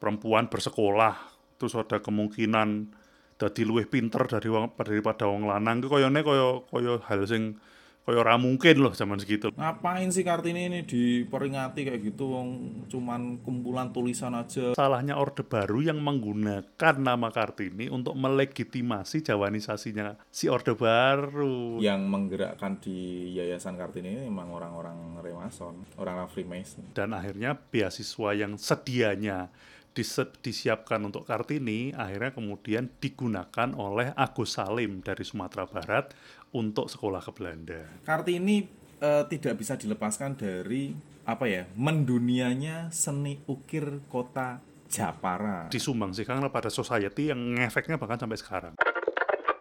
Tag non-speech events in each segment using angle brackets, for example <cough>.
perempuan bersekolah terus ada kemungkinan dadi luwih pinter dari wong daripada wong lanang ku koyone koyo koyo hal sing koyo ora mungkin loh zaman segitu. Ngapain sih Kartini ini diperingati kayak gitu wong cuman kumpulan tulisan aja. Salahnya Orde Baru yang menggunakan nama Kartini untuk melegitimasi jawanisasinya si Orde Baru. Yang menggerakkan di Yayasan Kartini ini memang orang-orang Remason, orang-orang Freemason. Dan akhirnya beasiswa yang sedianya disiapkan untuk Kartini akhirnya kemudian digunakan oleh Agus Salim dari Sumatera Barat untuk sekolah ke Belanda. Kartini eh, tidak bisa dilepaskan dari apa ya mendunianya seni ukir kota Japara. Disumbangsikan pada society yang ngefeknya bahkan sampai sekarang.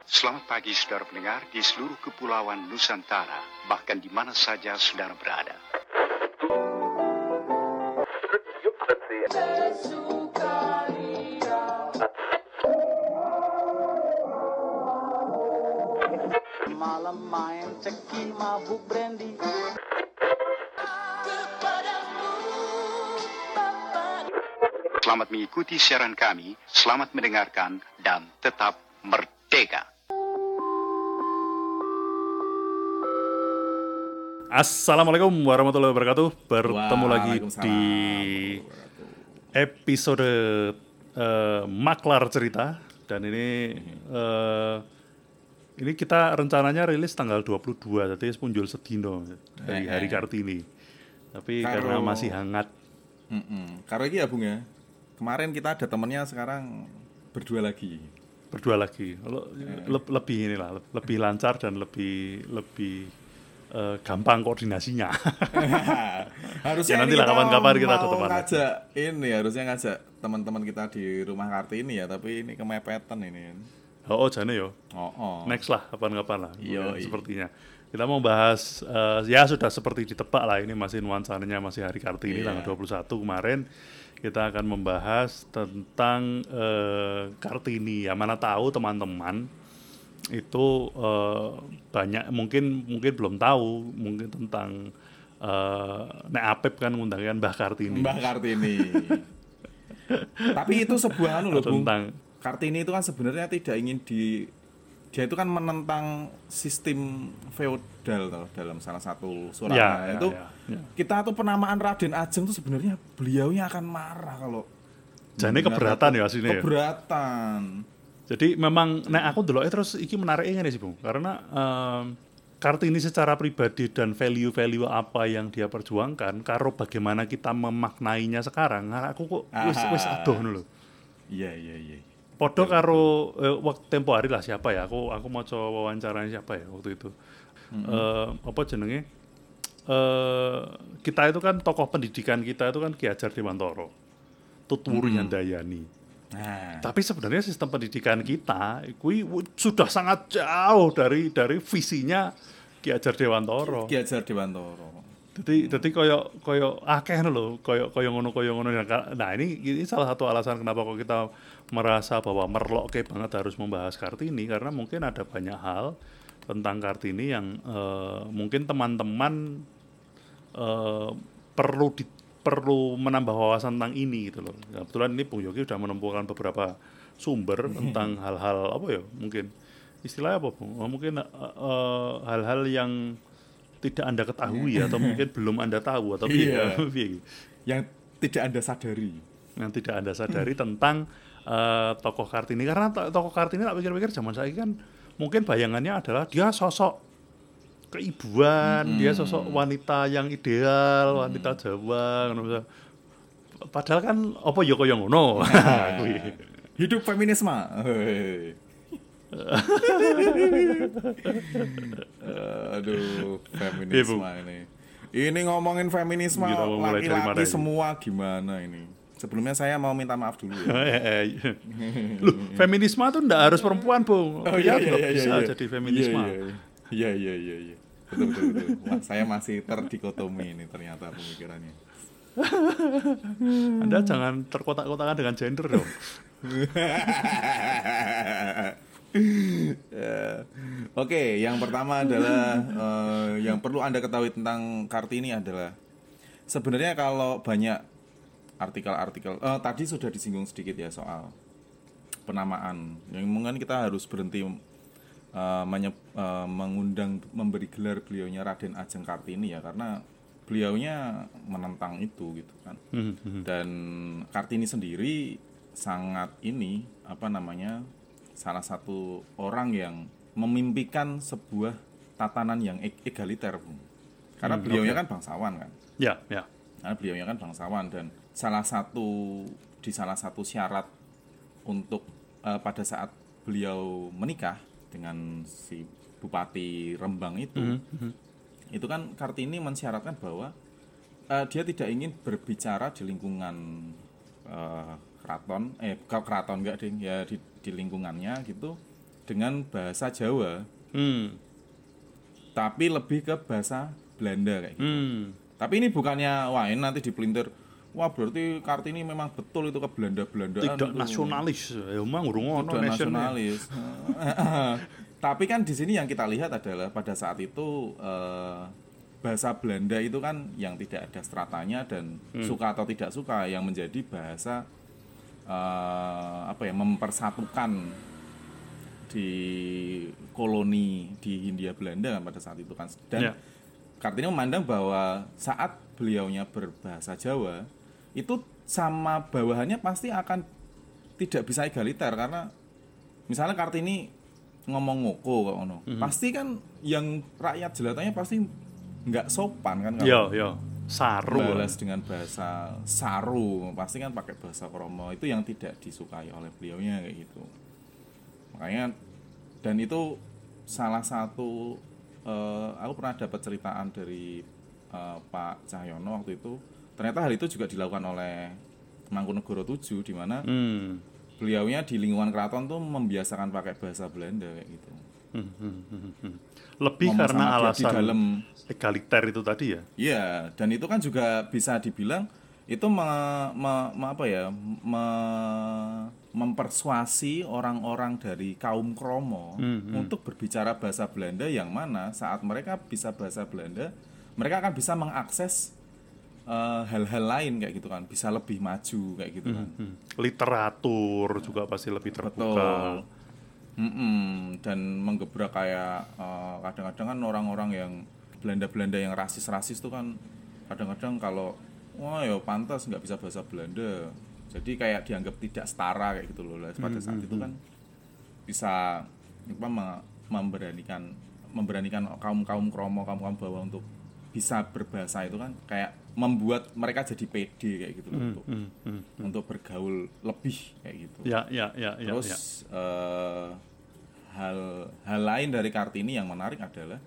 Selamat pagi saudara pendengar di seluruh kepulauan Nusantara, bahkan di mana saja saudara berada. Malam main ceki mabuk brandy Selamat mengikuti siaran kami, selamat mendengarkan, dan tetap merdeka. Assalamualaikum warahmatullahi wabarakatuh. Bertemu lagi di episode eh, Maklar Cerita dan ini eh, ini kita rencananya rilis tanggal 22 jadi punjul sedino dari hari Kartini. Tapi Karo- karena masih hangat Mm-mm. Karena ini ya Bung ya. Kemarin kita ada temennya sekarang berdua lagi. berdua lagi. Eh. le- lebih inilah lebih lancar dan lebih lebih eh, gampang koordinasinya. <laughs> harusnya Ya, nanti lah kapan-kapan kita teman ngajak ini harusnya ngajak teman-teman kita di rumah Kartini ya, tapi ini kemepetan ini. oh, oh jane yo. Oh, oh. Next lah, kapan-kapan lah. Iya, Kemudian iya. Sepertinya. Kita mau bahas, eh, ya sudah seperti ditebak lah, ini masih nuansanya masih hari Kartini Iya. tanggal 21 kemarin. Kita akan membahas tentang eh, Kartini. Ya mana tahu teman-teman itu eh, banyak mungkin mungkin belum tahu mungkin tentang eh Nek Apep kan ngundangkan Mbah Kartini Mbah Kartini. <laughs> tapi itu sebuah anu loh, Bung. tentang Kartini itu kan sebenarnya tidak ingin di dia itu kan menentang sistem feodal toh, dalam salah satu surat Ya, ya, itu ya, ya. kita tuh penamaan Raden Ajeng tuh sebenarnya beliaunya akan marah kalau Jane keberatan ya aslinya ya. Jadi memang nek aku dulu terus iki menarik ngene sih Bung karena em, Kartini secara pribadi dan value-value apa yang dia perjuangkan karo bagaimana kita memaknainya sekarang aku kok wis wis adoh lho. iya iya iya Podo karo eh, waktu tempo hari lah siapa ya? Aku aku mau coba wawancaranya siapa ya waktu itu? Eh, apa jenenge? Eh kita itu kan tokoh pendidikan kita itu kan Ki Hajar Dewantoro Tutwuri Handayani nah. Tapi sebenarnya sistem pendidikan kita kui sudah sangat jauh dari dari visinya Ki Hajar Dewantoro. Ki Hajar Dewantoro. Jadi jadi koyo koyo akeh lho koyo koyo ngono koyo ngono. Nah ini ini salah satu alasan kenapa kok kita merasa bahwa merlok kayak banget harus membahas Kartini karena mungkin ada banyak hal tentang Kartini yang eh, mungkin teman-teman eh, perlu di, perlu menambah wawasan tentang ini gitu loh. Nah, kebetulan ini Bung Yogi sudah menemukan beberapa sumber tentang hal-hal apa ya mungkin istilahnya apa Bung? Oh, mungkin eh, eh, hal-hal yang tidak anda ketahui atau mungkin belum anda tahu atau Iya. piye- <laughs> piye. yang tidak anda sadari yang tidak anda sadari tentang eh, tokoh Kartini karena to- tokoh Kartini tak pikir-pikir zaman saya kan mungkin bayangannya adalah dia sosok keibuan dia sosok wanita yang ideal wanita Jawa ngono padahal kan apa ya kaya ngono Kuwi. hidup feminisme Hei. aduh feminisme ini ini ngomongin feminisme laki-laki ini? semua gimana ini sebelumnya saya mau minta maaf dulu ya Loh, feminisme itu ndak harus perempuan, Bung. Oh Pria juga bisa jadi feminisme. Iya iya iya iya. Betul betul betul. Wah, saya masih terdikotomi ini ternyata pemikirannya. Anda jangan terkotak-kotakan dengan gender dong. <laughs> Ya. Oke, yang pertama adalah eh, yang perlu Anda ketahui tentang Kartini adalah sebenarnya kalau banyak artikel-artikel eh, tadi sudah disinggung sedikit ya soal penamaan yang mungkin kita harus berhenti menye- eh, mengundang memberi gelar beliaunya Raden Ajeng Kartini ya karena beliaunya menentang itu gitu kan Hmm, hmm. dan Kartini sendiri sangat ini apa namanya salah satu orang yang memimpikan sebuah tatanan yang e- egaliter Bung. karena Hmm, beliaunya oke. kan bangsawan kan Ya, ya. karena beliaunya kan bangsawan dan salah satu di salah satu syarat untuk eh, pada saat beliau menikah dengan si bupati Rembang itu itu kan Kartini mensyaratkan bahwa eh, dia tidak ingin berbicara di lingkungan eh, keraton eh keraton enggak ding ya di, di lingkungannya gitu dengan bahasa Jawa Hmm, tapi lebih ke bahasa Belanda kayak gitu. hmm. Tapi ini bukannya wah ini nanti dipelintir. Wah berarti Kartini memang betul itu ke Belanda Belandaan. Tidak nasionalis. Ya emang urung ono Tidak nasional. nasionalis. <laughs> Tapi kan di sini yang kita lihat adalah pada saat itu eh, bahasa Belanda itu kan yang tidak ada stratanya dan Hmm. suka atau tidak suka yang menjadi bahasa eh, apa ya mempersatukan di koloni di Hindia Belanda kan pada saat itu kan dan Ya. Kartini memandang bahwa saat beliaunya berbahasa Jawa itu sama bawahannya pasti akan tidak bisa egaliter karena misalnya Kartini ngomong ngoko kok ngono. Mhm. Pasti kan yang rakyat jelatannya pasti nggak sopan kan Yo, yo. Saru. balas dengan bahasa saru pasti kan pakai bahasa kromo itu yang tidak disukai oleh beliaunya kayak gitu makanya dan itu salah satu eh, aku pernah dapat ceritaan dari eh, Pak Cahyono waktu itu ternyata hal itu juga dilakukan oleh Mangkunegoro 7 di mana Hmm. beliaunya di lingkungan keraton tuh membiasakan pakai bahasa Belanda kayak gitu Hmm, hmm, hmm, hmm. Lebih Ngomong karena dia di alasan dalam egaliter itu tadi ya. Iya, dan itu kan juga bisa dibilang itu me, me- me- apa ya, me- mempersuasi orang-orang dari kaum Kromo untuk berbicara bahasa Belanda yang mana saat mereka bisa bahasa Belanda, mereka akan bisa mengakses eh, hal-hal lain kayak gitu kan, bisa lebih maju kayak gitu kan. Hmm. Literatur juga pasti lebih terbuka. Betul. Mm-mm, dan menggebrak kayak eh, kadang-kadang kan orang-orang yang Belanda-Belanda yang rasis-rasis tuh kan kadang-kadang kalau wah ya pantas nggak bisa bahasa Belanda jadi kayak dianggap tidak setara kayak gitu loh pada saat itu kan bisa apa me- memberanikan memberanikan kaum kaum kromo kaum kaum bawah untuk bisa berbahasa itu kan kayak membuat mereka jadi pede kayak gitu loh untuk Hmm, hmm. untuk bergaul lebih kayak gitu Ya, ya, ya, ya, Terus ya. eh, hal hal lain dari Kartini yang menarik adalah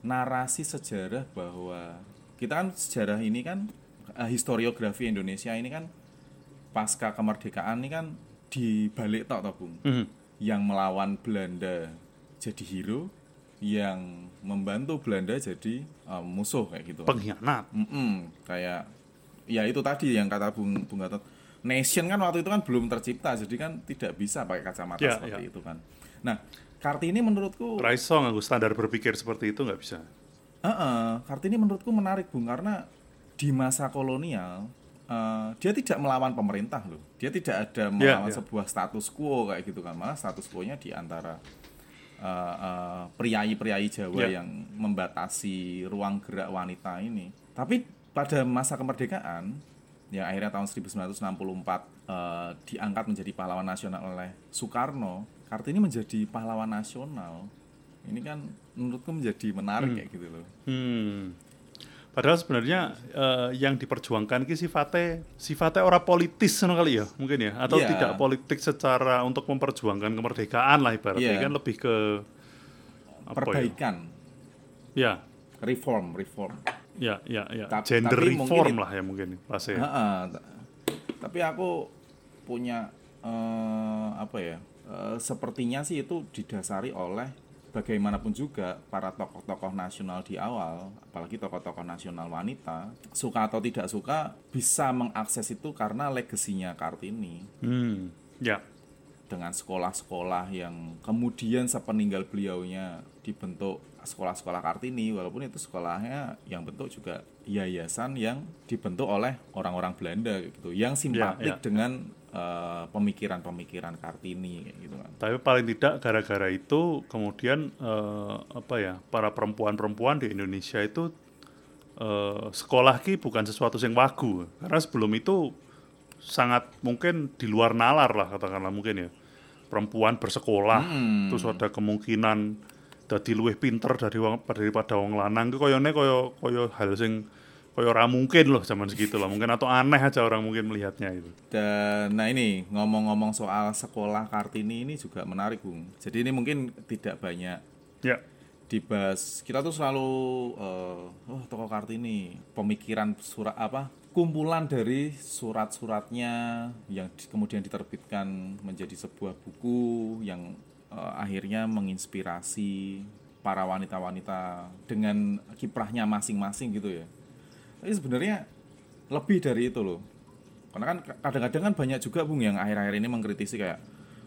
narasi sejarah bahwa kita kan sejarah ini kan eh, historiografi Indonesia ini kan pasca kemerdekaan ini kan dibalik tok toh Bung. Hmm. Yang melawan Belanda jadi hero, yang membantu Belanda jadi eh, musuh kayak gitu. Pengkhianat. Mm-mm, kayak ya itu tadi yang kata Bung Bung Gatot. Nation kan waktu itu kan belum tercipta, jadi kan tidak bisa pakai kacamata Ya, seperti ya. itu kan. Nah, Kartini menurutku, Raiso nganggo standar berpikir seperti itu nggak bisa. Heeh, Kartini menurutku menarik Bung karena di masa kolonial eh, dia tidak melawan pemerintah loh. Dia tidak ada melawan ya. sebuah status quo kayak gitu kan. Malah status quo-nya di antara eh, eh, priai-priai Jawa Ya. yang membatasi ruang gerak wanita ini. Tapi pada masa kemerdekaan yang akhirnya tahun 1964 eh, diangkat menjadi pahlawan nasional oleh Soekarno, Kartini menjadi pahlawan nasional. Ini kan menurutku menjadi menarik kayak gitu loh. Hmm. Padahal sebenarnya eh, yang diperjuangkan ki sifatnya sifatnya orang politis kali ya mungkin ya atau Iya. tidak politik secara untuk memperjuangkan kemerdekaan lah ibaratnya Iya. kan lebih ke apa perbaikan, ya? reform, reform. Ya, ya, ya, ya. Ta- Gender tapi mungkin reform it- lah ya mungkin bahasa Heeh, ta- tapi aku punya eh, apa ya? eh, sepertinya sih itu didasari oleh bagaimanapun juga para tokoh-tokoh nasional di awal, apalagi tokoh-tokoh nasional wanita, suka atau tidak suka bisa mengakses itu karena legasinya Kartini. Hmm, ya, dengan sekolah-sekolah yang kemudian sepeninggal beliaunya dibentuk sekolah-sekolah Kartini walaupun itu sekolahnya yang bentuk juga yayasan yang dibentuk oleh orang-orang Belanda gitu yang simpatik ya. dengan eh, pemikiran-pemikiran Kartini kayak gitu kan. Tapi paling tidak gara-gara itu kemudian eh, apa ya para perempuan-perempuan di Indonesia itu eh, sekolah ki bukan sesuatu yang wagu. Karena sebelum itu sangat mungkin di luar nalar lah katakanlah mungkin ya. Perempuan bersekolah terus ada kemungkinan dadi luwih pinter dari wong daripada wong lanang. Ku koyone koyo koyo hal sing koyo ora mungkin loh zaman segitu lah mungkin atau aneh aja orang mungkin melihatnya itu Dan nah ini ngomong-ngomong soal sekolah Kartini ini juga menarik Bung. Jadi ini mungkin tidak banyak ya dibahas. Kita tuh selalu eh, oh toko Kartini pemikiran surat apa kumpulan dari surat-suratnya yang di- kemudian diterbitkan menjadi sebuah buku yang eh, akhirnya menginspirasi para wanita-wanita dengan kiprahnya masing-masing gitu ya. Tapi sebenarnya lebih dari itu loh. Karena kan kadang-kadang kan banyak juga Bung yang akhir-akhir ini mengkritisi kayak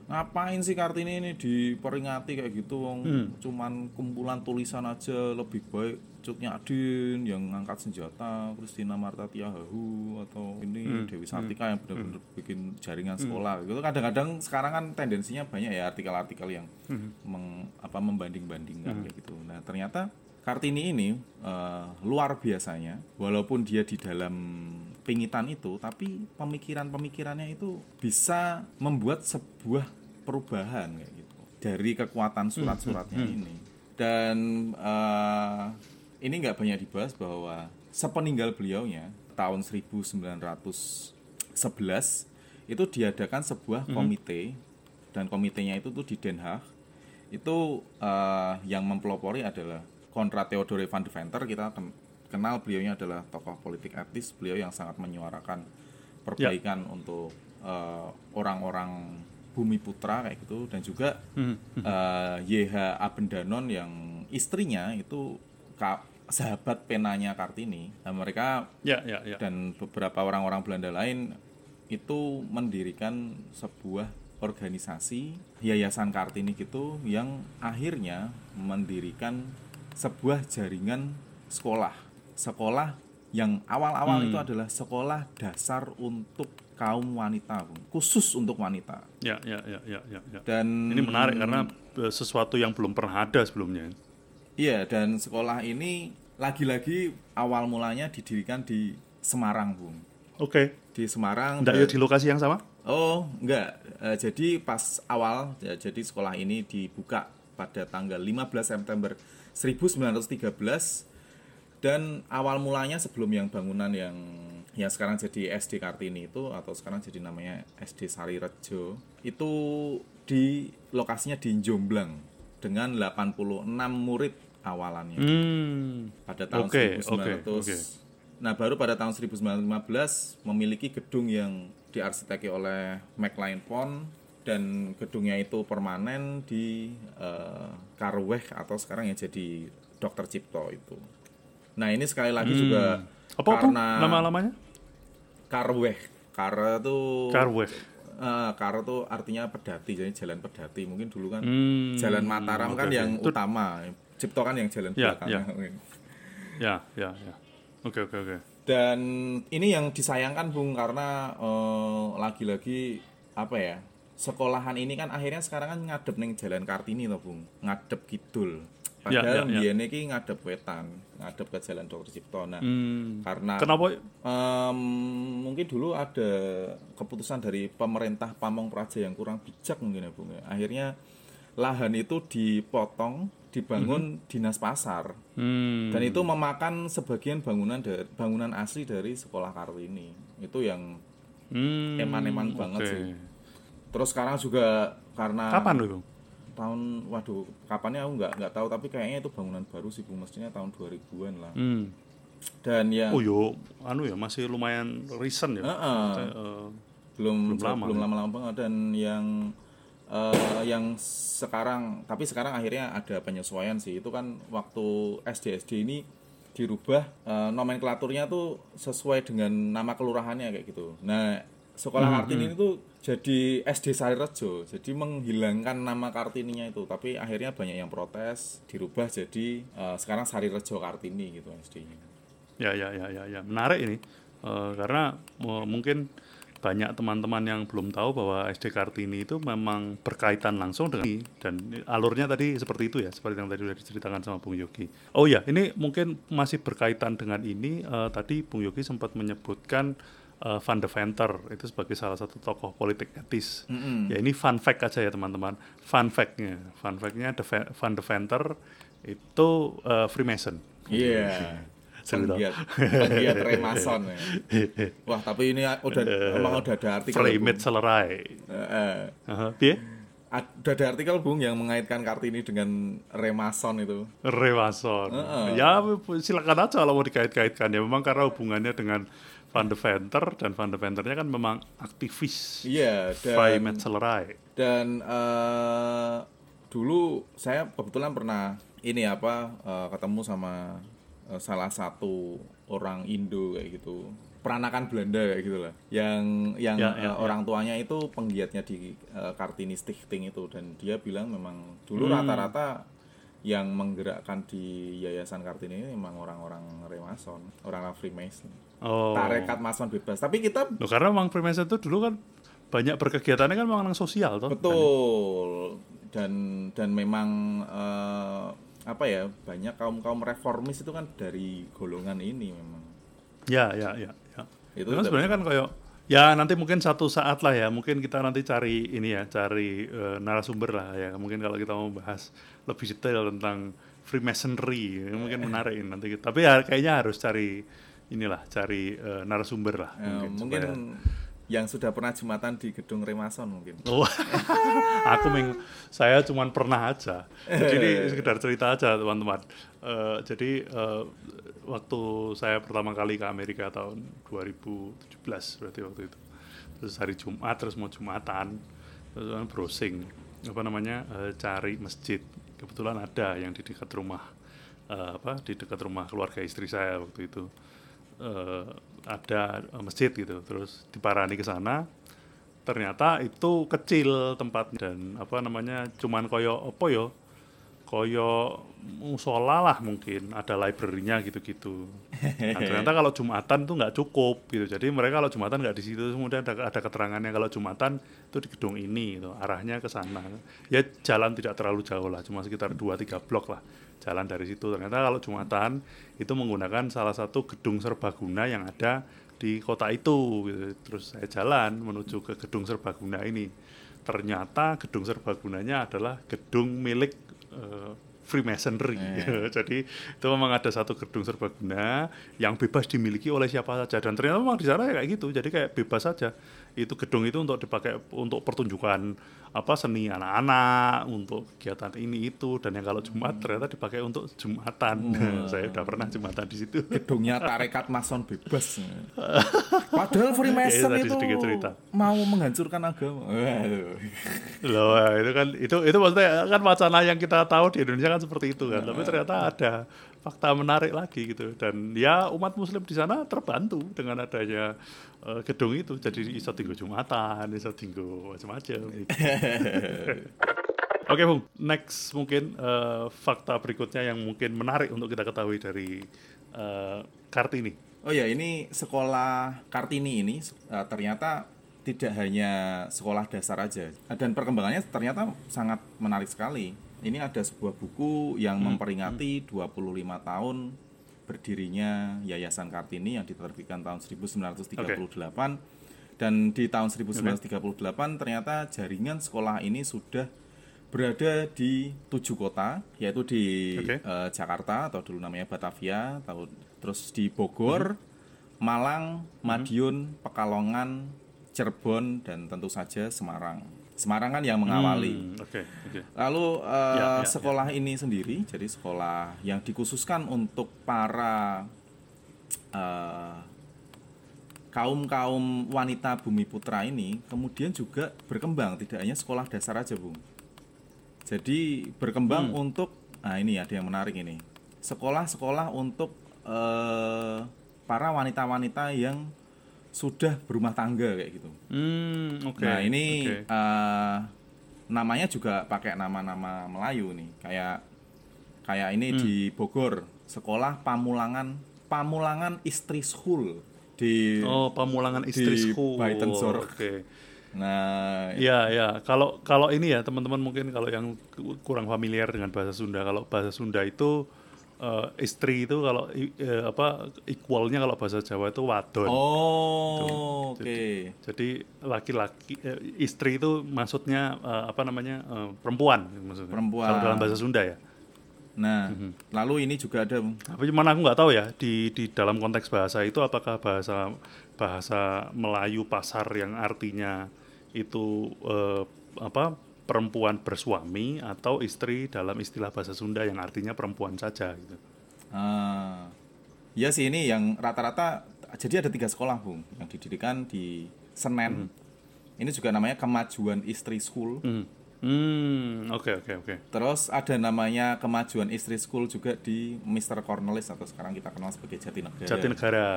ngapain sih Kartini ini diperingati kayak gitu wong? Cuman kumpulan tulisan aja lebih baik Cut Nyadin yang ngangkat senjata Christina Marta Tiahahu atau ini Dewi Sartika yang benar-benar bikin jaringan sekolah. Gitu. Kadang-kadang sekarang kan tendensinya banyak ya artikel-artikel yang meng- apa membanding-bandingkan kayak gitu. Nah ternyata Kartini ini eh, luar biasanya, walaupun dia di dalam pingitan itu, tapi pemikiran-pemikirannya itu bisa membuat sebuah perubahan kayak gitu. Dari kekuatan surat-suratnya ini. Dan eh, ini nggak banyak dibahas bahwa sepeninggal beliaunya tahun 1911 itu diadakan sebuah komite dan komitenya itu tuh di Den Haag. Itu eh, yang mempelopori adalah Konrad Theodore van de Venter kita ken- kenal beliaunya adalah tokoh politik etis beliau yang sangat menyuarakan perbaikan untuk eh, orang-orang bumi putra kayak gitu. Dan juga eh, YH Abendanon yang istrinya itu ka- sahabat penanya Kartini. Nah, mereka ya ya ya. dan beberapa orang-orang Belanda lain itu mendirikan sebuah organisasi Yayasan Kartini gitu yang akhirnya mendirikan sebuah jaringan sekolah. Sekolah yang awal-awal itu adalah sekolah dasar untuk kaum wanita, khusus untuk wanita. ya ya ya ya ya, ya. Dan ini menarik karena eh, sesuatu yang belum pernah ada sebelumnya Iya, dan sekolah ini lagi-lagi awal mulanya didirikan di Semarang, Bung. oke Di Semarang Nggak dan- ya di lokasi yang sama Oh, enggak. Eh, jadi pas awal, ya, jadi sekolah ini dibuka pada tanggal 15 September 1913 dan awal mulanya sebelum yang bangunan yang yang sekarang jadi SD Kartini itu atau sekarang jadi namanya SD Sari Rejo itu di lokasinya di Jomblang dengan 86 murid awalannya hmm pada tahun Oke, 1900. oke, oke. Nah, baru pada tahun 1915 memiliki gedung yang diarsiteki oleh McLean Pond dan gedungnya itu permanen di eh, Karweh atau sekarang yang jadi Dr. Cipto itu. Nah, ini sekali lagi juga Hmm. apa apa karena nama lamanya Karweh. Kar itu Karweh eh, Kar itu artinya pedati, jadi jalan pedati. Mungkin dulu kan Hmm, jalan Mataram kan oke, oke. yang Itu- utama, Cipto kan yang jalan Ya, belakang. ya. <laughs> ya ya ya oke oke oke Dan ini yang disayangkan Bung karena eh, lagi-lagi apa ya? Sekolahan ini kan akhirnya sekarang kan ngadep ning Jalan Kartini toh Bung, ngadep kidul. Ya, Padahal ya, ya. iki ngadep wetan, ngadep ke Jalan Dr. Cipto. Nah, hmm. karena kenapa em, mungkin dulu ada keputusan dari pemerintah Pamong Praja yang kurang bijak mungkin ya Bung ya. Akhirnya lahan itu dipotong, dibangun dinas pasar. hmm. Dan itu memakan sebagian bangunan dari bangunan asli dari sekolah Kartini. Itu yang Hmm, eman-eman banget oke. sih. Terus sekarang juga karena kapan Bung? tahun waduh kapannya aku nggak nggak tahu tapi kayaknya itu bangunan baru sih Bu mestinya tahun 2000-an lah. hmm. Dan yang oh yo anu ya masih lumayan recent ya Heeh. Maksudnya, eh, belum belum lama, belum ya. lama-lama banget dan yang eh, yang sekarang tapi sekarang akhirnya ada penyesuaian sih itu kan waktu SD SD ini dirubah eh, nomenklaturnya tuh sesuai dengan nama kelurahannya kayak gitu nah sekolah Hmm, Kartini itu jadi SD Sarirejo, jadi menghilangkan nama Kartininya itu, tapi akhirnya banyak yang protes, dirubah jadi eh, sekarang Sarirejo Kartini gitu SD-nya. Ya, ya, ya, ya, ya. Menarik ini. Eh, karena eh, mungkin banyak teman-teman yang belum tahu bahwa SD Kartini itu memang berkaitan langsung dengan ini dan alurnya tadi seperti itu ya, seperti yang tadi sudah diceritakan sama Bung Yogi. Oh ya, ini mungkin masih berkaitan dengan ini. eh, tadi Bung Yogi sempat menyebutkan eh, Van de Venter itu sebagai salah satu tokoh politik etis. Ya ini fun fact aja ya teman-teman. Fun fact-nya, fun fact-nya De Van de Venter itu eh, Freemason. Iya. <laughs> Tau. Penggiat, penggiat Remason ya. Wah, tapi ini udah emang udah ada artikel. Fremit Bung. Selerai. Eh, eh. Aha, piye? Ad- udah ada artikel Bung yang mengaitkan Kartini dengan Remason itu. Rewason. Ya silakan aja kalau mau dikait-kaitkan ya. Memang karena hubungannya dengan Van de Venter dan Van de Venternya kan memang aktivis. Iya, Vrij dan met Selerai. dan eh, dulu saya kebetulan pernah ini apa eh, ketemu sama eh, salah satu orang Indo kayak gitu peranakan Belanda kayak gitu lah yang yang Ya, ya, eh, ya. orang tuanya itu penggiatnya di eh, Kartini Stichting itu dan dia bilang memang dulu Hmm. rata-rata yang menggerakkan di Yayasan Kartini ini memang orang-orang Remason, orang-orang Freemason. Oh. Tarekat Mason bebas. Tapi kita Loh, karena memang Freemason itu dulu kan banyak berkegiatannya kan memang sosial toh. Betul. Dan dan memang eh, apa ya banyak kaum kaum reformis itu kan dari golongan ini memang. Ya, ya, ya, ya. Itu Itu kan sebenarnya kan kayak ya nanti mungkin satu saat lah ya, mungkin kita nanti cari ini ya, cari eh, narasumber lah ya. Mungkin kalau kita mau bahas lebih detail tentang Freemasonry, ya, mungkin menarik ini nanti. kita- Tapi ya kayaknya harus cari inilah, cari eh, narasumber lah. Eh, mungkin, mungkin supaya- yang sudah pernah jumatan di gedung Remason mungkin. Oh, <laughs> aku meng, saya cuman pernah aja. Jadi ini sekedar cerita aja teman-teman. Eh, jadi eh, waktu saya pertama kali ke Amerika tahun 2017 berarti waktu itu. Terus hari Jumat terus mau Jumatan, terus kan browsing apa namanya eh, cari masjid. Kebetulan ada yang di dekat rumah eh, apa di dekat rumah keluarga istri saya waktu itu. Eh, ada eh, masjid gitu terus diparani ke sana. Ternyata itu kecil tempat dan apa namanya cuman koyo apa yo koyo musola lah mungkin ada library-nya gitu-gitu. Nah, ternyata kalau jumatan tuh nggak cukup gitu. Jadi mereka kalau jumatan nggak di situ kemudian ada, ada keterangannya kalau jumatan itu di gedung ini gitu. arahnya ke sana. Ya jalan tidak terlalu jauh lah cuma sekitar 2-3 blok lah jalan dari situ. Ternyata kalau jumatan itu menggunakan salah satu gedung serbaguna yang ada di kota itu gitu. terus saya jalan menuju ke gedung serbaguna ini. Ternyata gedung serbagunanya adalah gedung milik eh, Freemasonry. <laughs> Jadi itu memang ada satu gedung serbaguna yang bebas dimiliki oleh siapa saja. Dan ternyata memang di sana kayak gitu jadi kayak bebas saja itu gedung itu untuk dipakai untuk pertunjukan apa seni anak-anak untuk kegiatan ini itu dan yang kalau Jumat ternyata dipakai untuk Jumatan <laughs> saya udah pernah Jumatan di situ Gedungnya <laughs> Tarekat Mason bebas. <laughs> Padahal Freemason Ya, itu cerita. mau menghancurkan agama. Loh, itu kan itu itu maksudnya kan wacana yang kita tahu di Indonesia kan seperti itu kan. Tapi ternyata ada fakta menarik lagi gitu. Dan ya umat muslim di sana terbantu dengan adanya eh, gedung itu. Jadi iso tinggal Jumatan, iso tinggal macam-macam gitu. <laughs> Oke, Bung. Next mungkin eh, fakta berikutnya yang mungkin menarik untuk kita ketahui dari eh, Kartini. Oh ya, ini sekolah Kartini ini eh, ternyata tidak hanya sekolah dasar aja dan perkembangannya ternyata sangat menarik sekali. Ini ada sebuah buku yang memperingati 25 tahun berdirinya Yayasan Kartini yang diterbitkan tahun 1938 dan di tahun 1938 ternyata jaringan sekolah ini sudah berada di tujuh kota yaitu di Oke. eh, Jakarta atau dulu namanya Batavia, tahun terus di Bogor, Malang, Madiun, Pekalongan, Cirebon dan tentu saja Semarang. Semarang kan yang mengawali. Hmm, Oke, oke. Lalu eh, Ya, ya, sekolah ini sendiri jadi sekolah yang dikhususkan untuk para eh, kaum kaum wanita bumi putra ini kemudian juga berkembang tidak hanya sekolah dasar aja bung. Jadi berkembang untuk nah ini ada yang menarik ini sekolah-sekolah untuk eh, para wanita-wanita yang sudah berumah tangga kayak gitu. Hmm, oke. Nah ini Oke. eh, namanya juga pakai nama-nama Melayu nih, kayak kayak ini Hmm. di Bogor sekolah Pamulangan Pamulangan Istri School di Oh, pemulangan istri di school. Oke. nah Iya, ya. Kalau kalau ini ya teman-teman mungkin kalau yang ku- kurang familiar dengan bahasa Sunda, kalau bahasa Sunda itu eh, istri itu kalau eh, apa equalnya kalau bahasa Jawa itu wadon. oh oke Jadi laki-laki eh, istri itu maksudnya eh, apa namanya eh, perempuan maksudnya. Perempuan. Kalau dalam bahasa Sunda ya. nah Mhm. lalu ini juga ada Tapi cuman aku nggak tahu ya di di dalam konteks bahasa itu apakah bahasa bahasa Melayu pasar yang artinya itu eh, apa perempuan bersuami atau istri dalam istilah bahasa Sunda yang artinya perempuan saja gitu. ah, ya sih ini yang rata-rata jadi ada tiga sekolah bung yang didirikan di Senen Mhm. ini juga namanya Kemajuan Istri School Hmm. Hmm, oke oke oke. Terus ada namanya Kemajuan Istri School juga di Mr. Cornelis atau sekarang kita kenal sebagai Jatinegara. Jatinegara,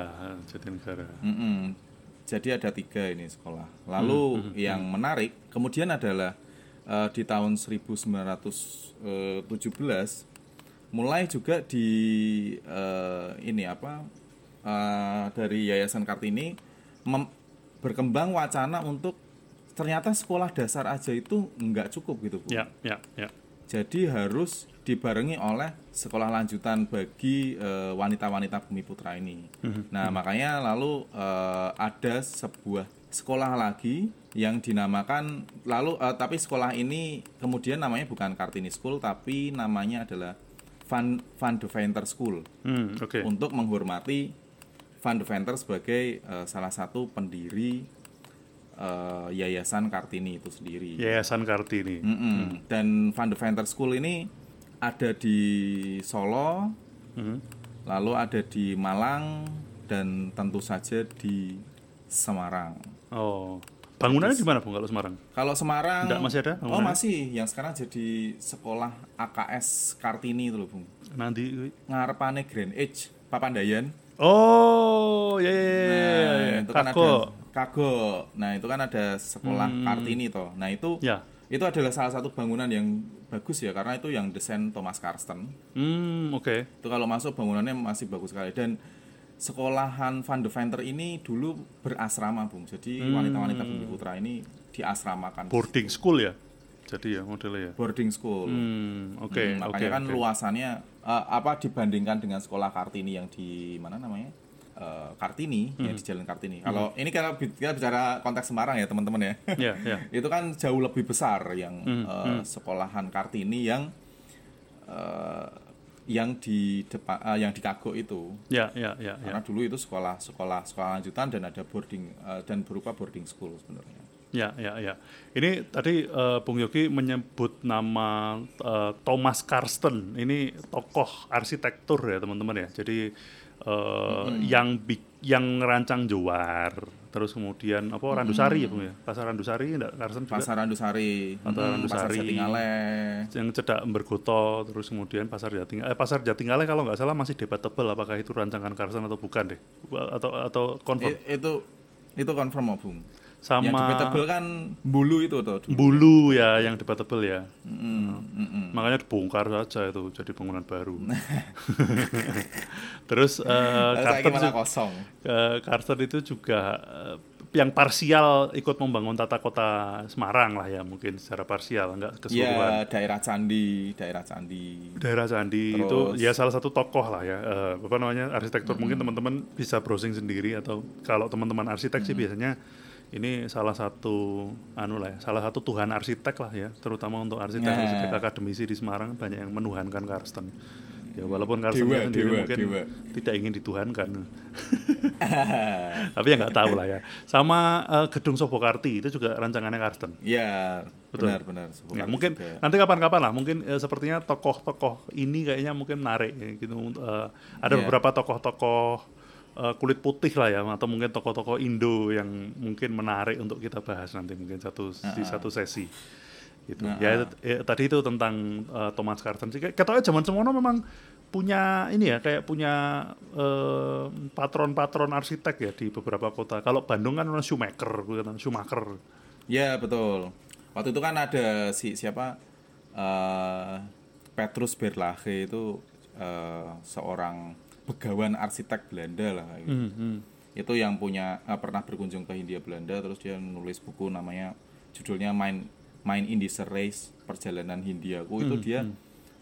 Jatinegara. Mm-mm. Jadi ada tiga ini sekolah. Lalu yang menarik kemudian adalah eh, di tahun 1917 mulai juga di eh, ini apa eh, dari Yayasan Kartini mem- berkembang wacana untuk ternyata sekolah dasar aja itu nggak cukup gitu Bu. Ya, ya, ya. Jadi harus dibarengi oleh sekolah lanjutan bagi eh, wanita-wanita Bumi Putra ini. Nah, makanya lalu eh, ada sebuah sekolah lagi yang dinamakan lalu eh, tapi sekolah ini kemudian namanya bukan Kartini School tapi namanya adalah Van Van de Venter School Hmm, oke. untuk menghormati Van de Venter sebagai eh, salah satu pendiri eh, Yayasan Kartini itu sendiri. Yayasan Kartini. Mm-mm. Dan Van de Venter School ini ada di Solo, Hmm. lalu ada di Malang, dan tentu saja di Semarang. Oh. Bangunannya di mana, Bung, kalau Semarang? Kalau Semarang, Nggak, masih ada Oh masih, yang sekarang jadi sekolah AKS Kartini itu loh, Bung. Nanti Ngarepane Grand Age, Papandayan. Oh, ya ya ya, ya, Nah, ya. itu kan ada Kago. Nah, itu kan ada sekolah Kartini toh. Nah, itu Ya. itu adalah salah satu bangunan yang bagus ya karena itu yang desain Thomas Karsten. Hmm, oke. itu kalau masuk bangunannya masih bagus sekali dan sekolahan Van de Venter ini dulu berasrama bung jadi wanita-wanita Bumi Putra ini diasramakan Boarding school ya. Jadi ya modelnya ya. boarding school Hmm, oke, Hmm, oke. makanya kan oke. luasannya eh, apa dibandingkan dengan sekolah Kartini yang di mana namanya Eh, Kartini yang di Hmm. Jalan Kartini kalau ini kalau bi- kita bicara konteks Semarang ya teman-teman ya <laughs> Ya, ya. itu kan jauh lebih besar yang Hmm, eh, sekolahan Kartini yang eh, yang di depan eh, yang di Kago itu Ya, ya, ya, ya. karena dulu itu sekolah sekolah sekolah lanjutan dan ada boarding eh, dan berupa boarding school sebenarnya Ya, ya, ya. Ini tadi eh, Bung Yogi menyebut nama eh, Thomas Karsten. Ini tokoh arsitektur ya, teman-teman ya. Jadi eh, yang bi- yang ngerancang Jowar, terus kemudian apa Randusari ya, Bung ya. Pasar Randusari enggak Karsten juga. Pasar Randusari Pasar mm, Randusari. Pasar yang cedak Bergoto, terus kemudian Pasar Jatingaleh. Eh, Pasar Jatingaleh kalau nggak salah masih debatable apakah itu rancangan Karsten atau bukan deh. Atau atau confirm. Itu itu confirm oh, Bung Sama yang debatable kan bulu itu tuh dulu. Bulu ya yang debatable ya. Mm, mm, mm. Makanya dibongkar saja itu jadi bangunan baru. <laughs> Terus eh Lalu saya Carter, kosong eh, Carter itu juga eh, yang parsial ikut membangun tata kota Semarang lah ya mungkin secara parsial enggak keseluruhan. ya daerah candi daerah candi Daerah Candi itu Terus- ya salah satu tokoh lah ya eh, apa namanya arsitektur mungkin teman-teman bisa browsing sendiri atau kalau teman-teman arsitek sih biasanya ini salah satu anu lah ya, salah satu Tuhan arsitek lah ya terutama untuk arsitek Nah. arsitek akademisi di Semarang banyak yang menuhankan Karsten ya walaupun Karsten Dewa, sendiri dewa, mungkin dewa. tidak ingin dituhankan <laughs> tapi ya nggak tahu lah ya sama eh, gedung Sobokarti itu juga rancangannya Karsten ya Betul. benar benar Ya, mungkin juga. nanti kapan-kapan lah, mungkin eh, sepertinya tokoh-tokoh ini kayaknya mungkin menarik ya, gitu. Eh, ada Iya. beberapa tokoh-tokoh eh, kulit putih lah ya, atau mungkin tokoh-tokoh Indo yang mungkin menarik untuk kita bahas nanti mungkin satu di satu sesi. Gitu. Ya, itu- ya, tadi itu tentang eh, Thomas Carson sih. Katanya zaman semono memang punya ini ya kayak punya patron-patron arsitek ya di beberapa kota. Kalau Bandung kan Schumacher, bukan Schumacher. Ya betul. Waktu itu kan ada si siapa eh, Petrus Berlage itu eh, seorang begawan arsitek Belanda lah. Gitu. Hmm, hmm. Itu yang punya eh, pernah berkunjung ke Hindia Belanda terus dia nulis buku namanya judulnya Main Main in this Race Perjalanan Hindiaku itu dia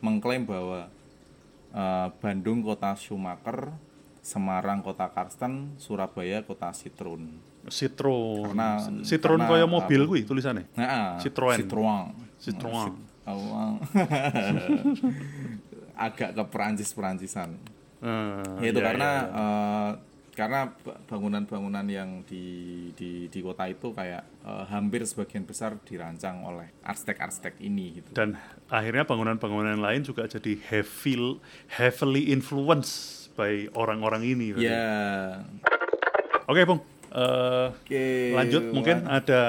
mengklaim bahwa eh, Bandung kota Schumacher, Semarang kota Karsten, Surabaya kota Citroen. Citroen. Karena- Citroen karena kaya mobil kuwi tulisannya. Nah, Citroen. Citroen. Citroen. Oh, <laughs> agak ke ya, karena ya, ya. eh, karena ba- bangunan-bangunan yang di, di di kota itu kayak eh, hampir sebagian besar dirancang oleh arsitek-arsitek ini gitu. dan akhirnya bangunan-bangunan lain juga jadi heavy heavily influenced by orang-orang ini. berarti. Ya, Oke, Bung. Eh, oke. lanjut mungkin ada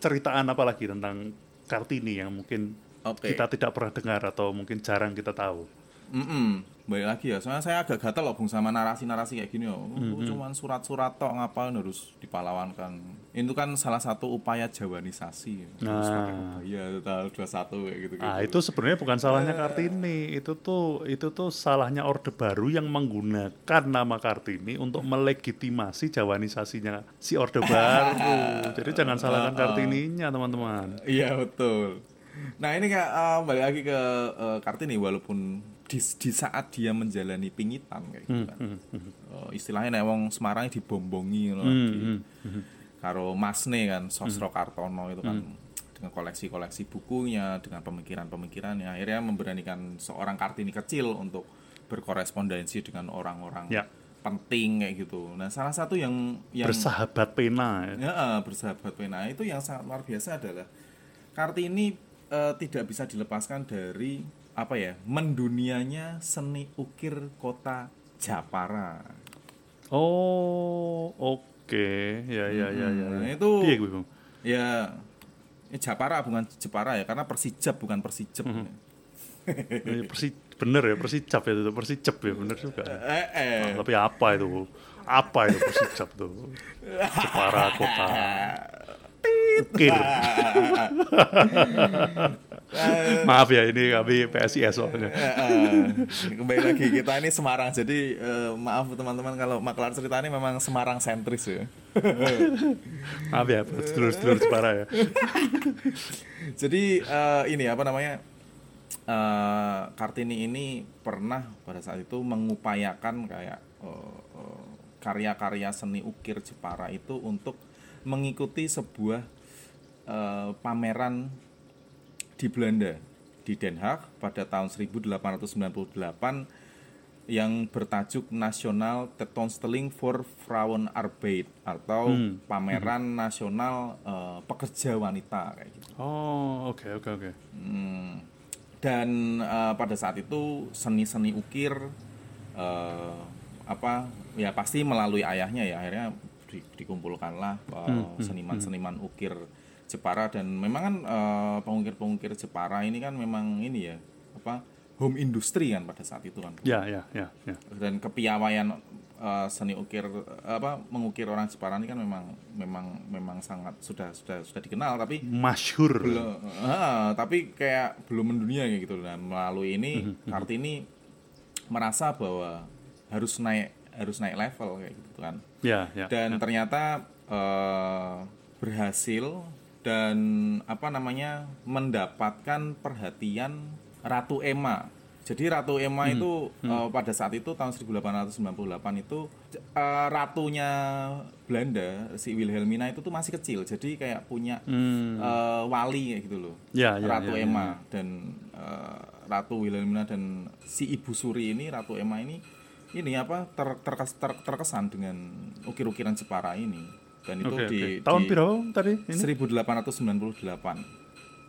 ceritaan apa lagi tentang Kartini yang mungkin Oke. kita tidak pernah dengar atau mungkin jarang kita tahu. Mm-mm. Balik lagi ya, soalnya saya agak gatel loh Bung sama narasi-narasi kayak gini oh. Cuman surat-surat tok ngapain harus dipalawankan. Itu kan salah satu upaya jawanisasi. Harus Nah. kebaya tanggal 21 kayak gitu. Ah, itu sebenarnya bukan salahnya Kartini. Itu tuh itu tuh salahnya Orde Baru yang menggunakan nama Kartini untuk melegitimasi jawanisasinya si Orde Baru. <laughs> Jadi jangan salahkan Kartininya, teman-teman. Iya betul. Nah ini kayak eh, balik lagi ke eh, Kartini walaupun di, di saat dia menjalani pingitan kayak gitu kan. Eh, istilahnya nek wong Semarang dibombongi ngono Hmm, di- karo Masne kan Sosro Kartono itu kan dengan koleksi-koleksi bukunya dengan pemikiran-pemikirannya akhirnya memberanikan seorang Kartini kecil untuk berkorespondensi dengan orang-orang Ya. penting kayak gitu. Nah salah satu yang yang Bersahabat pena. Ya. Ya, bersahabat pena itu yang sangat luar biasa adalah Kartini eh, tidak bisa dilepaskan dari apa ya mendunianya seni ukir kota Japara. Oh, oke. Ya ya ya ya. Nah, ya. itu kuwi, Bung? ya ini Japara bukan Jepara ya karena Persijap bukan Persijep. Eh, <laughs> Persi bener ya Persijap ya itu Persijap ya bener juga. Eh, eh. Ah, tapi apa itu? Apa itu Persijap tuh? <laughs> Jepara kota. Ukir. <laughs> Maaf ya ini kami PSIS soalnya. Eh, kembali lagi kita ini Semarang jadi eh, maaf teman-teman kalau maklar cerita ini memang Semarang sentris ya. Maaf ya sedulur-sedulur Jepara ya. <laughs> Jadi eh, ini apa namanya eh, Kartini ini pernah pada saat itu mengupayakan kayak eh, eh, karya-karya seni ukir Jepara itu untuk mengikuti sebuah eh, pameran di Belanda di Den Haag pada tahun 1898 yang bertajuk National Tentoonstelling for Vrouwenarbeid atau pameran nasional eh, pekerja wanita kayak gitu. Oh oke oke oke. Hmm, dan eh, pada saat itu seni-seni ukir eh, apa ya pasti melalui ayahnya ya akhirnya di- dikumpulkanlah eh, seniman-seniman ukir Jepara dan memang kan eh, pengukir-pengukir Jepara ini kan memang ini ya apa home industry kan pada saat itu kan Ya ya ya ya. dan kepiawaian eh, seni ukir eh, apa mengukir orang Jepara ini kan memang memang memang sangat sudah sudah sudah dikenal tapi Masyhur. belum ah, tapi kayak belum mendunia kayak gitu dan melalui ini Kartini merasa bahwa harus naik harus naik level kayak gitu kan Ya ya. dan ternyata eh, berhasil dan apa namanya mendapatkan perhatian Ratu Emma. Jadi Ratu Emma itu eh, pada saat itu tahun 1898 itu eh, ratunya Belanda si Wilhelmina itu tuh masih kecil. Jadi kayak punya Hmm. eh, wali kayak gitu loh. Ya, ya, Ratu ya, ya, Emma dan eh, Ratu Wilhelmina dan si Ibu Suri ini Ratu Emma ini ini apa ter- terkes- ter- terkesan dengan ukir-ukiran Jepara ini dan itu Oke di, oke. Tahun berapa tadi ini? 1898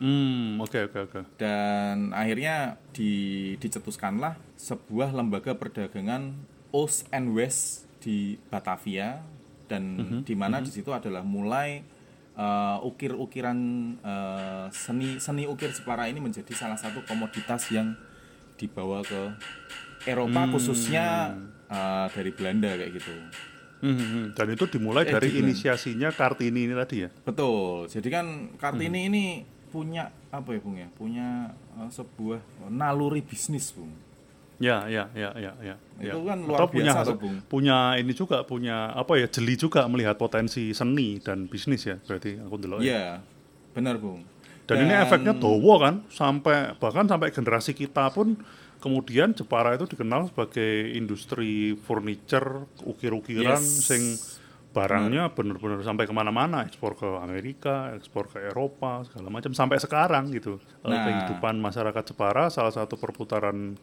Hmm oke oke oke. dan akhirnya di, dicetuskanlah sebuah lembaga perdagangan Ost and West di Batavia dan di mana di situ adalah mulai eh, ukir-ukiran eh, seni seni ukir Jepara ini menjadi salah satu komoditas yang dibawa ke Eropa khususnya eh, dari Belanda kayak gitu. Hmm, hmm. Dan itu dimulai Eh, dari juga. inisiasinya Kartini ini tadi ya. Betul. Jadi kan Kartini ini punya apa ya Bung ya? Punya eh, sebuah naluri bisnis Bung. Ya, ya, ya, ya, ya. Itu ya. kan luar punya, biasa tuh, Bung. punya ini juga punya apa ya jeli juga melihat potensi seni dan bisnis ya berarti aku dulu ya. Iya, benar Bung. Dan, ini efeknya dowo kan sampai bahkan sampai generasi kita pun kemudian Jepara itu dikenal sebagai industri furniture ukir-ukiran Yes. sing barangnya benar-benar sampai ke mana-mana ekspor ke Amerika ekspor ke Eropa segala macam sampai sekarang gitu Nah. kehidupan masyarakat Jepara salah satu perputaran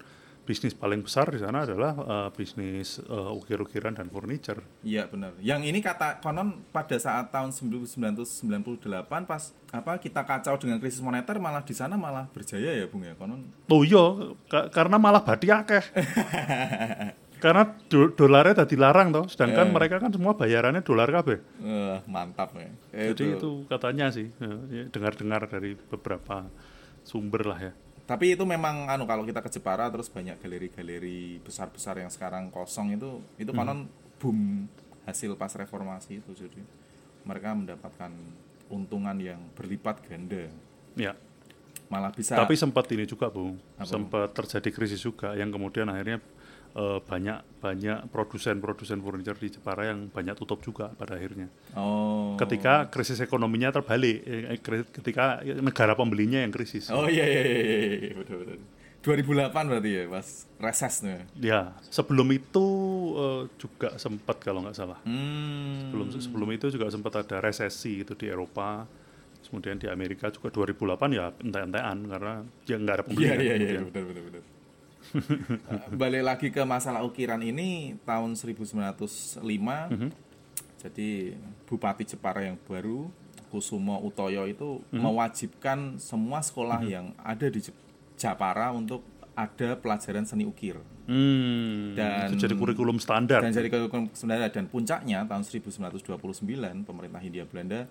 bisnis paling besar di sana adalah eh, bisnis eh, ukir-ukiran dan furniture Iya benar. Yang ini kata konon pada saat tahun 1998 pas apa kita kacau dengan krisis moneter malah di sana malah berjaya ya Bung ya konon. Oh iya, ka- karena malah badi akeh. <laughs> karena do dolarnya tadi larang toh, sedangkan Eh. mereka kan semua bayarannya dolar kabeh. Eh, mantap ya. Eh, Jadi itu katanya sih, ya, ya, dengar-dengar dari beberapa sumber lah ya. Tapi itu memang anu kalau kita ke Jepara terus banyak galeri-galeri besar-besar yang sekarang kosong itu itu konon boom hasil pas reformasi itu jadi mereka mendapatkan untungan yang berlipat ganda. Ya. Malah bisa Tapi sempat ini juga, Bung. Apa, Sempat terjadi krisis juga yang kemudian akhirnya eh, banyak banyak produsen-produsen furniture di Jepara yang banyak tutup juga pada akhirnya. oh Ketika krisis ekonominya terbalik, eh, kri- ketika negara pembelinya yang krisis. Oh iya iya iya, iya, iya, betul betul. 2008 berarti ya pas reses tuh. ya? Sebelum itu eh, juga sempat kalau nggak salah. Hmm. Sebelum sebelum itu juga sempat ada resesi itu di Eropa. Kemudian di Amerika juga 2008 ya entek-entekan karena ya nggak ada pembeli. Iya kan iya iya kemudian. betul betul betul. <laughs> Balik lagi ke masalah ukiran ini tahun 1905. Mhm. Jadi Bupati Jepara yang baru Kusumo Utoyo itu mewajibkan semua sekolah yang ada di Jep- Japara untuk ada pelajaran seni ukir. Hmm, Dan- itu jadi kurikulum standar. Dan jadi kurikulum sebenarnya dan puncaknya tahun 1929 pemerintah Hindia Belanda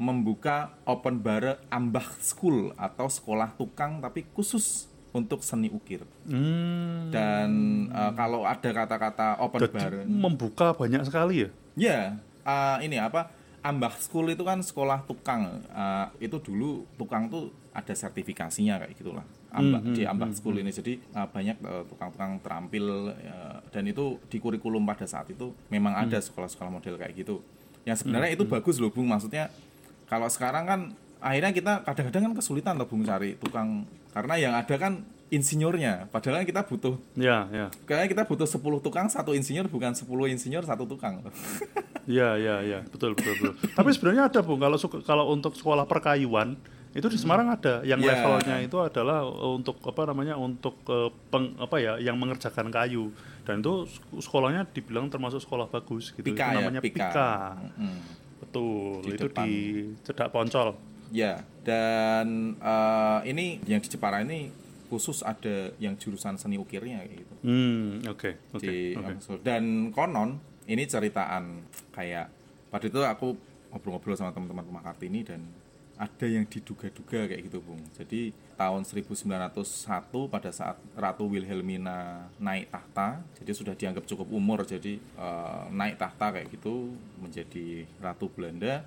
membuka open bar ambah school atau sekolah tukang tapi khusus untuk seni ukir. Hmm, Dan eh, kalau ada kata-kata open jadi bar, membuka banyak sekali ya. ya eh, ini apa? Ambah school itu kan sekolah tukang. Eh, itu dulu tukang tuh ada sertifikasinya kayak gitulah. Ambah di Ambah School ini jadi eh, banyak eh, tukang-tukang terampil eh, dan itu di kurikulum pada saat itu memang ada sekolah-sekolah model kayak gitu. Yang sebenarnya itu bagus loh Bung, maksudnya kalau sekarang kan akhirnya kita kadang-kadang kan kesulitan loh Bung cari tukang karena yang ada kan insinyurnya padahal kan kita butuh Ya, ya. kayaknya kita butuh 10 tukang satu insinyur bukan 10 insinyur satu tukang <laughs> Ya, ya, ya, betul, betul, betul. Tapi sebenarnya ada, Bung, kalau kalau untuk sekolah perkayuan itu di Semarang ada yang Ya. levelnya itu adalah untuk apa namanya untuk eh, peng, apa ya yang mengerjakan kayu dan itu sek- sekolahnya dibilang termasuk sekolah bagus gitu Pika itu ya, namanya Pika. Pika, Mm-mm. betul Di itu depan. di cedak poncol Ya, dan eh, ini yang di Jepara ini khusus ada yang jurusan seni ukirnya gitu. hmm oke oke Di oke Amsel. Dan konon ini ceritaan kayak pada itu aku ngobrol-ngobrol sama teman-teman rumah Kartini dan ada yang diduga-duga kayak gitu, Bung. Jadi tahun 1901 pada saat Ratu Wilhelmina naik tahta, jadi sudah dianggap cukup umur, jadi eh, naik tahta kayak gitu menjadi Ratu Belanda.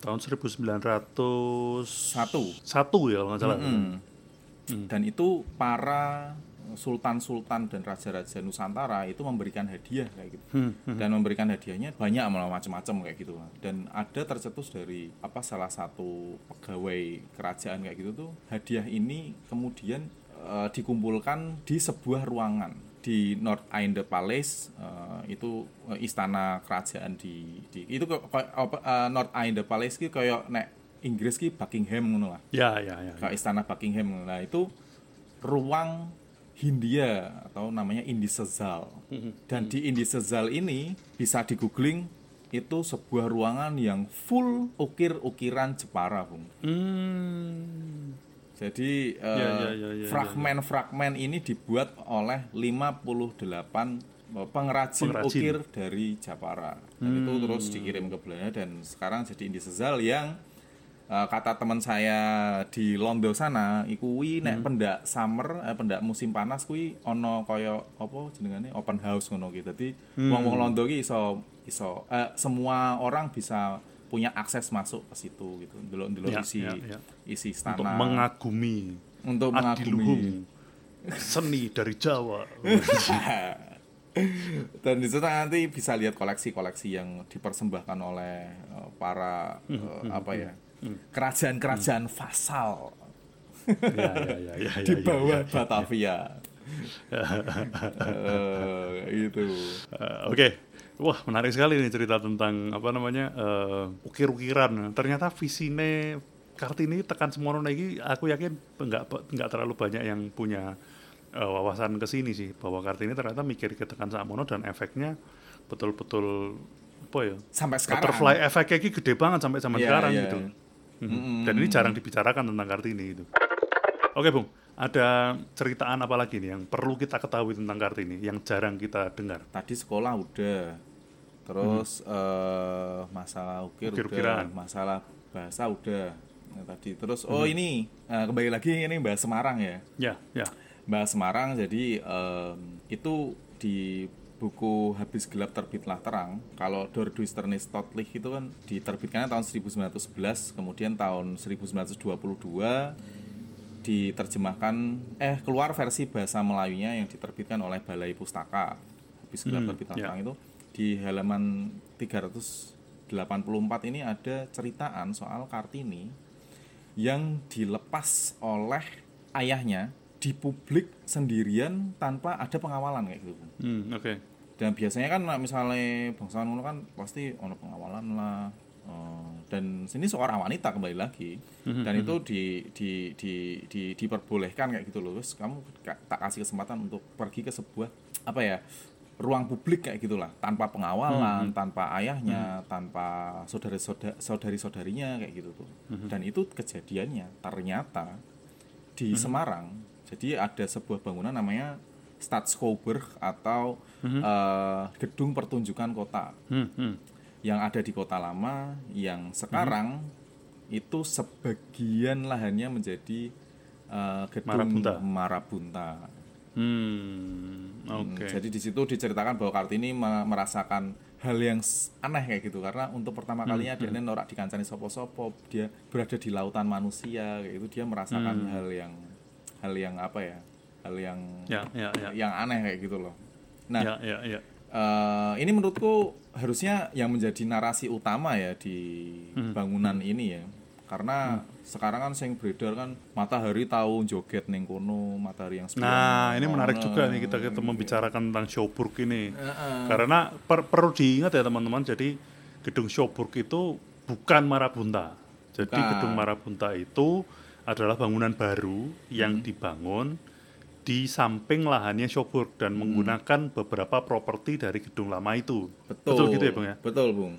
Tahun 1901 Satu, satu ya kalau nggak salah Mm. Dan itu para sultan-sultan dan raja-raja Nusantara itu memberikan hadiah kayak gitu. Hmm, Dan memberikan hadiahnya banyak malah macam-macam kayak gitu. Dan ada tercetus dari apa salah satu pegawai kerajaan kayak gitu tuh hadiah ini kemudian eh, dikumpulkan di sebuah ruangan di North Inde Palace eh, itu eh, istana kerajaan di, di itu kok- apa, eh, North Inde Palace ki kayak nek Inggris ki Buckingham ngono lah ya ya ya ke istana Buckingham. Nah, itu ruang Hindia atau namanya Indisezal. Dan di Indisezal ini bisa di googling itu sebuah ruangan yang full ukir-ukiran Jepara, Bung. hmm Jadi eh, Ya, ya, ya, ya, fragmen-fragmen ini dibuat oleh 58 pengrajin, Pengrajin. ukir dari Japara. Dan itu terus dikirim ke Belanda dan sekarang jadi Indisezal yang eh, kata teman saya di Londo sana iku kuwi nek pendak summer eh, pendak musim panas kuwi ono kaya apa jenengane open house ngono ki. Dadi wong-wong Londo ki iso iso eh, semua orang bisa punya akses masuk ke situ gitu. Ndelok-ndelok Ya, isi ya, ya. isi Untuk istana mengagumi untuk adiluhung <laughs> seni dari Jawa. <laughs> dan di situ nanti bisa lihat koleksi-koleksi yang dipersembahkan oleh eh, para Hmm, eh, apa ya kerajaan-kerajaan vasal ya, ya, ya, ya, <laughs> di ya, ya, bawah ya. Batavia. Eh, itu Eh, Oke, wah menarik sekali nih cerita tentang apa namanya eh, ukir-ukiran. Ternyata visine Kartini tekan semono lagi, aku yakin nggak nggak terlalu banyak yang punya eh, wawasan ke sini sih bahwa Kartini ternyata mikir ke tekan samono dan efeknya betul-betul apa ya? sampai sekarang Butterfly efeknya ini gede banget sampai zaman Iya, sekarang iya. gitu. Mhm. Dan ini jarang dibicarakan tentang Kartini itu. Oke, Bung. Ada ceritaan apa lagi nih yang perlu kita ketahui tentang Kartini yang jarang kita dengar? tadi sekolah udah terus eh, masalah ukir Ukir-ukiran. udah masalah bahasa udah Nah, tadi terus Hmm. oh ini eh, kembali lagi ini bahas Semarang ya Ya, ya. bahas Semarang jadi em, itu di buku Habis Gelap Terbitlah Terang kalau Dor Duisternis Totlich itu kan diterbitkannya tahun 1911 kemudian tahun 1922 diterjemahkan eh keluar versi bahasa Melayunya yang diterbitkan oleh Balai Pustaka Habis Gelap Hmm, Terbitlah ya. Terang itu di halaman 384 ini ada ceritaan soal Kartini yang dilepas oleh ayahnya di publik sendirian tanpa ada pengawalan kayak gitu. Hmm, oke. Dan biasanya kan misalnya bangsawan ngono kan pasti ono pengawalan lah. eh, dan sini seorang wanita kembali lagi dan itu di, di, di, di, diperbolehkan kayak gitu loh. Terus kamu ka- tak kasih kesempatan untuk pergi ke sebuah apa ya ruang publik kayak gitulah tanpa pengawalan, tanpa ayahnya, tanpa saudara saudari saudarinya kayak gitu tuh. Dan itu kejadiannya ternyata di Semarang. Jadi ada sebuah bangunan namanya Stadschouwburg atau eh, gedung pertunjukan kota Hmm, hmm. yang ada di kota lama yang sekarang itu sebagian lahannya menjadi eh, gedung Marabunta. Marabunta. Hmm, Hmm, oke. Jadi di situ diceritakan bahwa Kartini me- merasakan hal yang aneh kayak gitu karena untuk pertama Hmm, kalinya dia norak dikancani sopo-sopo, dia berada di lautan manusia kayak itu dia merasakan Hmm. hal yang hal yang apa ya? Hal yang Ya, ya, ya. yang aneh kayak gitu loh. Nah, ya, ya, ya. Eh, ini menurutku harusnya yang menjadi narasi utama ya di Hmm. bangunan ini ya karena sekarang kan sing beredar kan matahari tahu joget neng kono matahari yang sebelah Nah, ini menarik juga nih kita kita membicarakan tentang Showburg ini. Karena per- perlu diingat ya teman-teman, jadi gedung Showburg itu bukan Marabunta. Jadi Bukan. gedung Marabunta itu adalah bangunan baru yang dibangun di samping lahannya Showburg dan menggunakan beberapa properti dari gedung lama itu. betul gitu ya, Bang ya? betul bung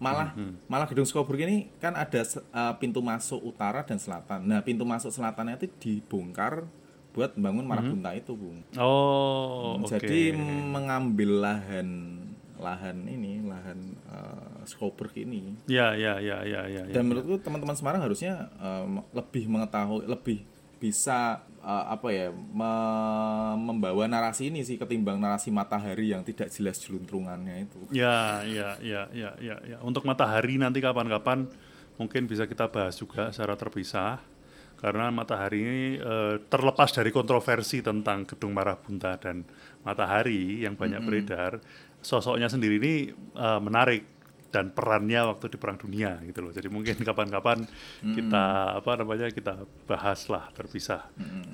malah Hmm, malah gedung Skoburg ini kan ada eh, pintu masuk utara dan selatan nah pintu masuk selatannya itu dibongkar buat membangun marabunta itu bung Hmm. Oh, oke. Jadi mengambil lahan lahan ini, lahan uh, ini. Ya, ya, ya, ya, ya. ya. Dan menurutku teman-teman Semarang harusnya um, lebih mengetahui, lebih bisa uh, apa ya me- membawa narasi ini sih ketimbang narasi matahari yang tidak jelas jeluntrungannya itu. Ya, ya, ya, ya, ya, ya. Untuk matahari nanti kapan-kapan mungkin bisa kita bahas juga secara terpisah. Karena matahari ini eh, terlepas dari kontroversi tentang gedung Marabunta dan matahari yang banyak beredar, sosoknya sendiri ini eh, menarik dan perannya waktu di Perang Dunia gitu loh. Jadi mungkin <laughs> kapan-kapan kita apa namanya kita bahas lah terpisah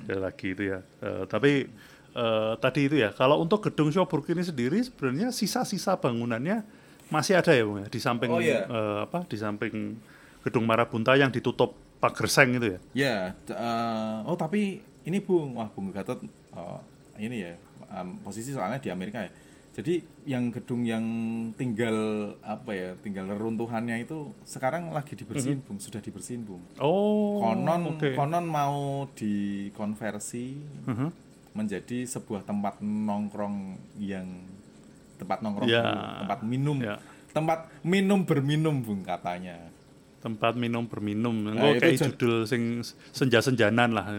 Sekali lagi itu ya. Eh, tapi eh, tadi itu ya, kalau untuk gedung Showburg ini sendiri sebenarnya sisa-sisa bangunannya masih ada ya, Bung ya, di samping Oh, iya. eh, apa? Di samping gedung Marabunta yang ditutup pagar seng itu ya. Ya, d- uh, oh tapi ini Bung, wah Bung Gatot uh, ini ya um, posisi soalnya di Amerika ya. Jadi yang gedung yang tinggal apa ya, tinggal reruntuhannya itu sekarang lagi dibersihin Bung, sudah dibersihin Bung. Oh, Konon oke. konon mau dikonversi Mhm. menjadi sebuah tempat nongkrong yang tempat nongkrong Ya. Bung, tempat minum, Ya. tempat minum berminum Bung katanya. tempat minum berminum. Nah, itu kayak judul sing senja-senjanan lah.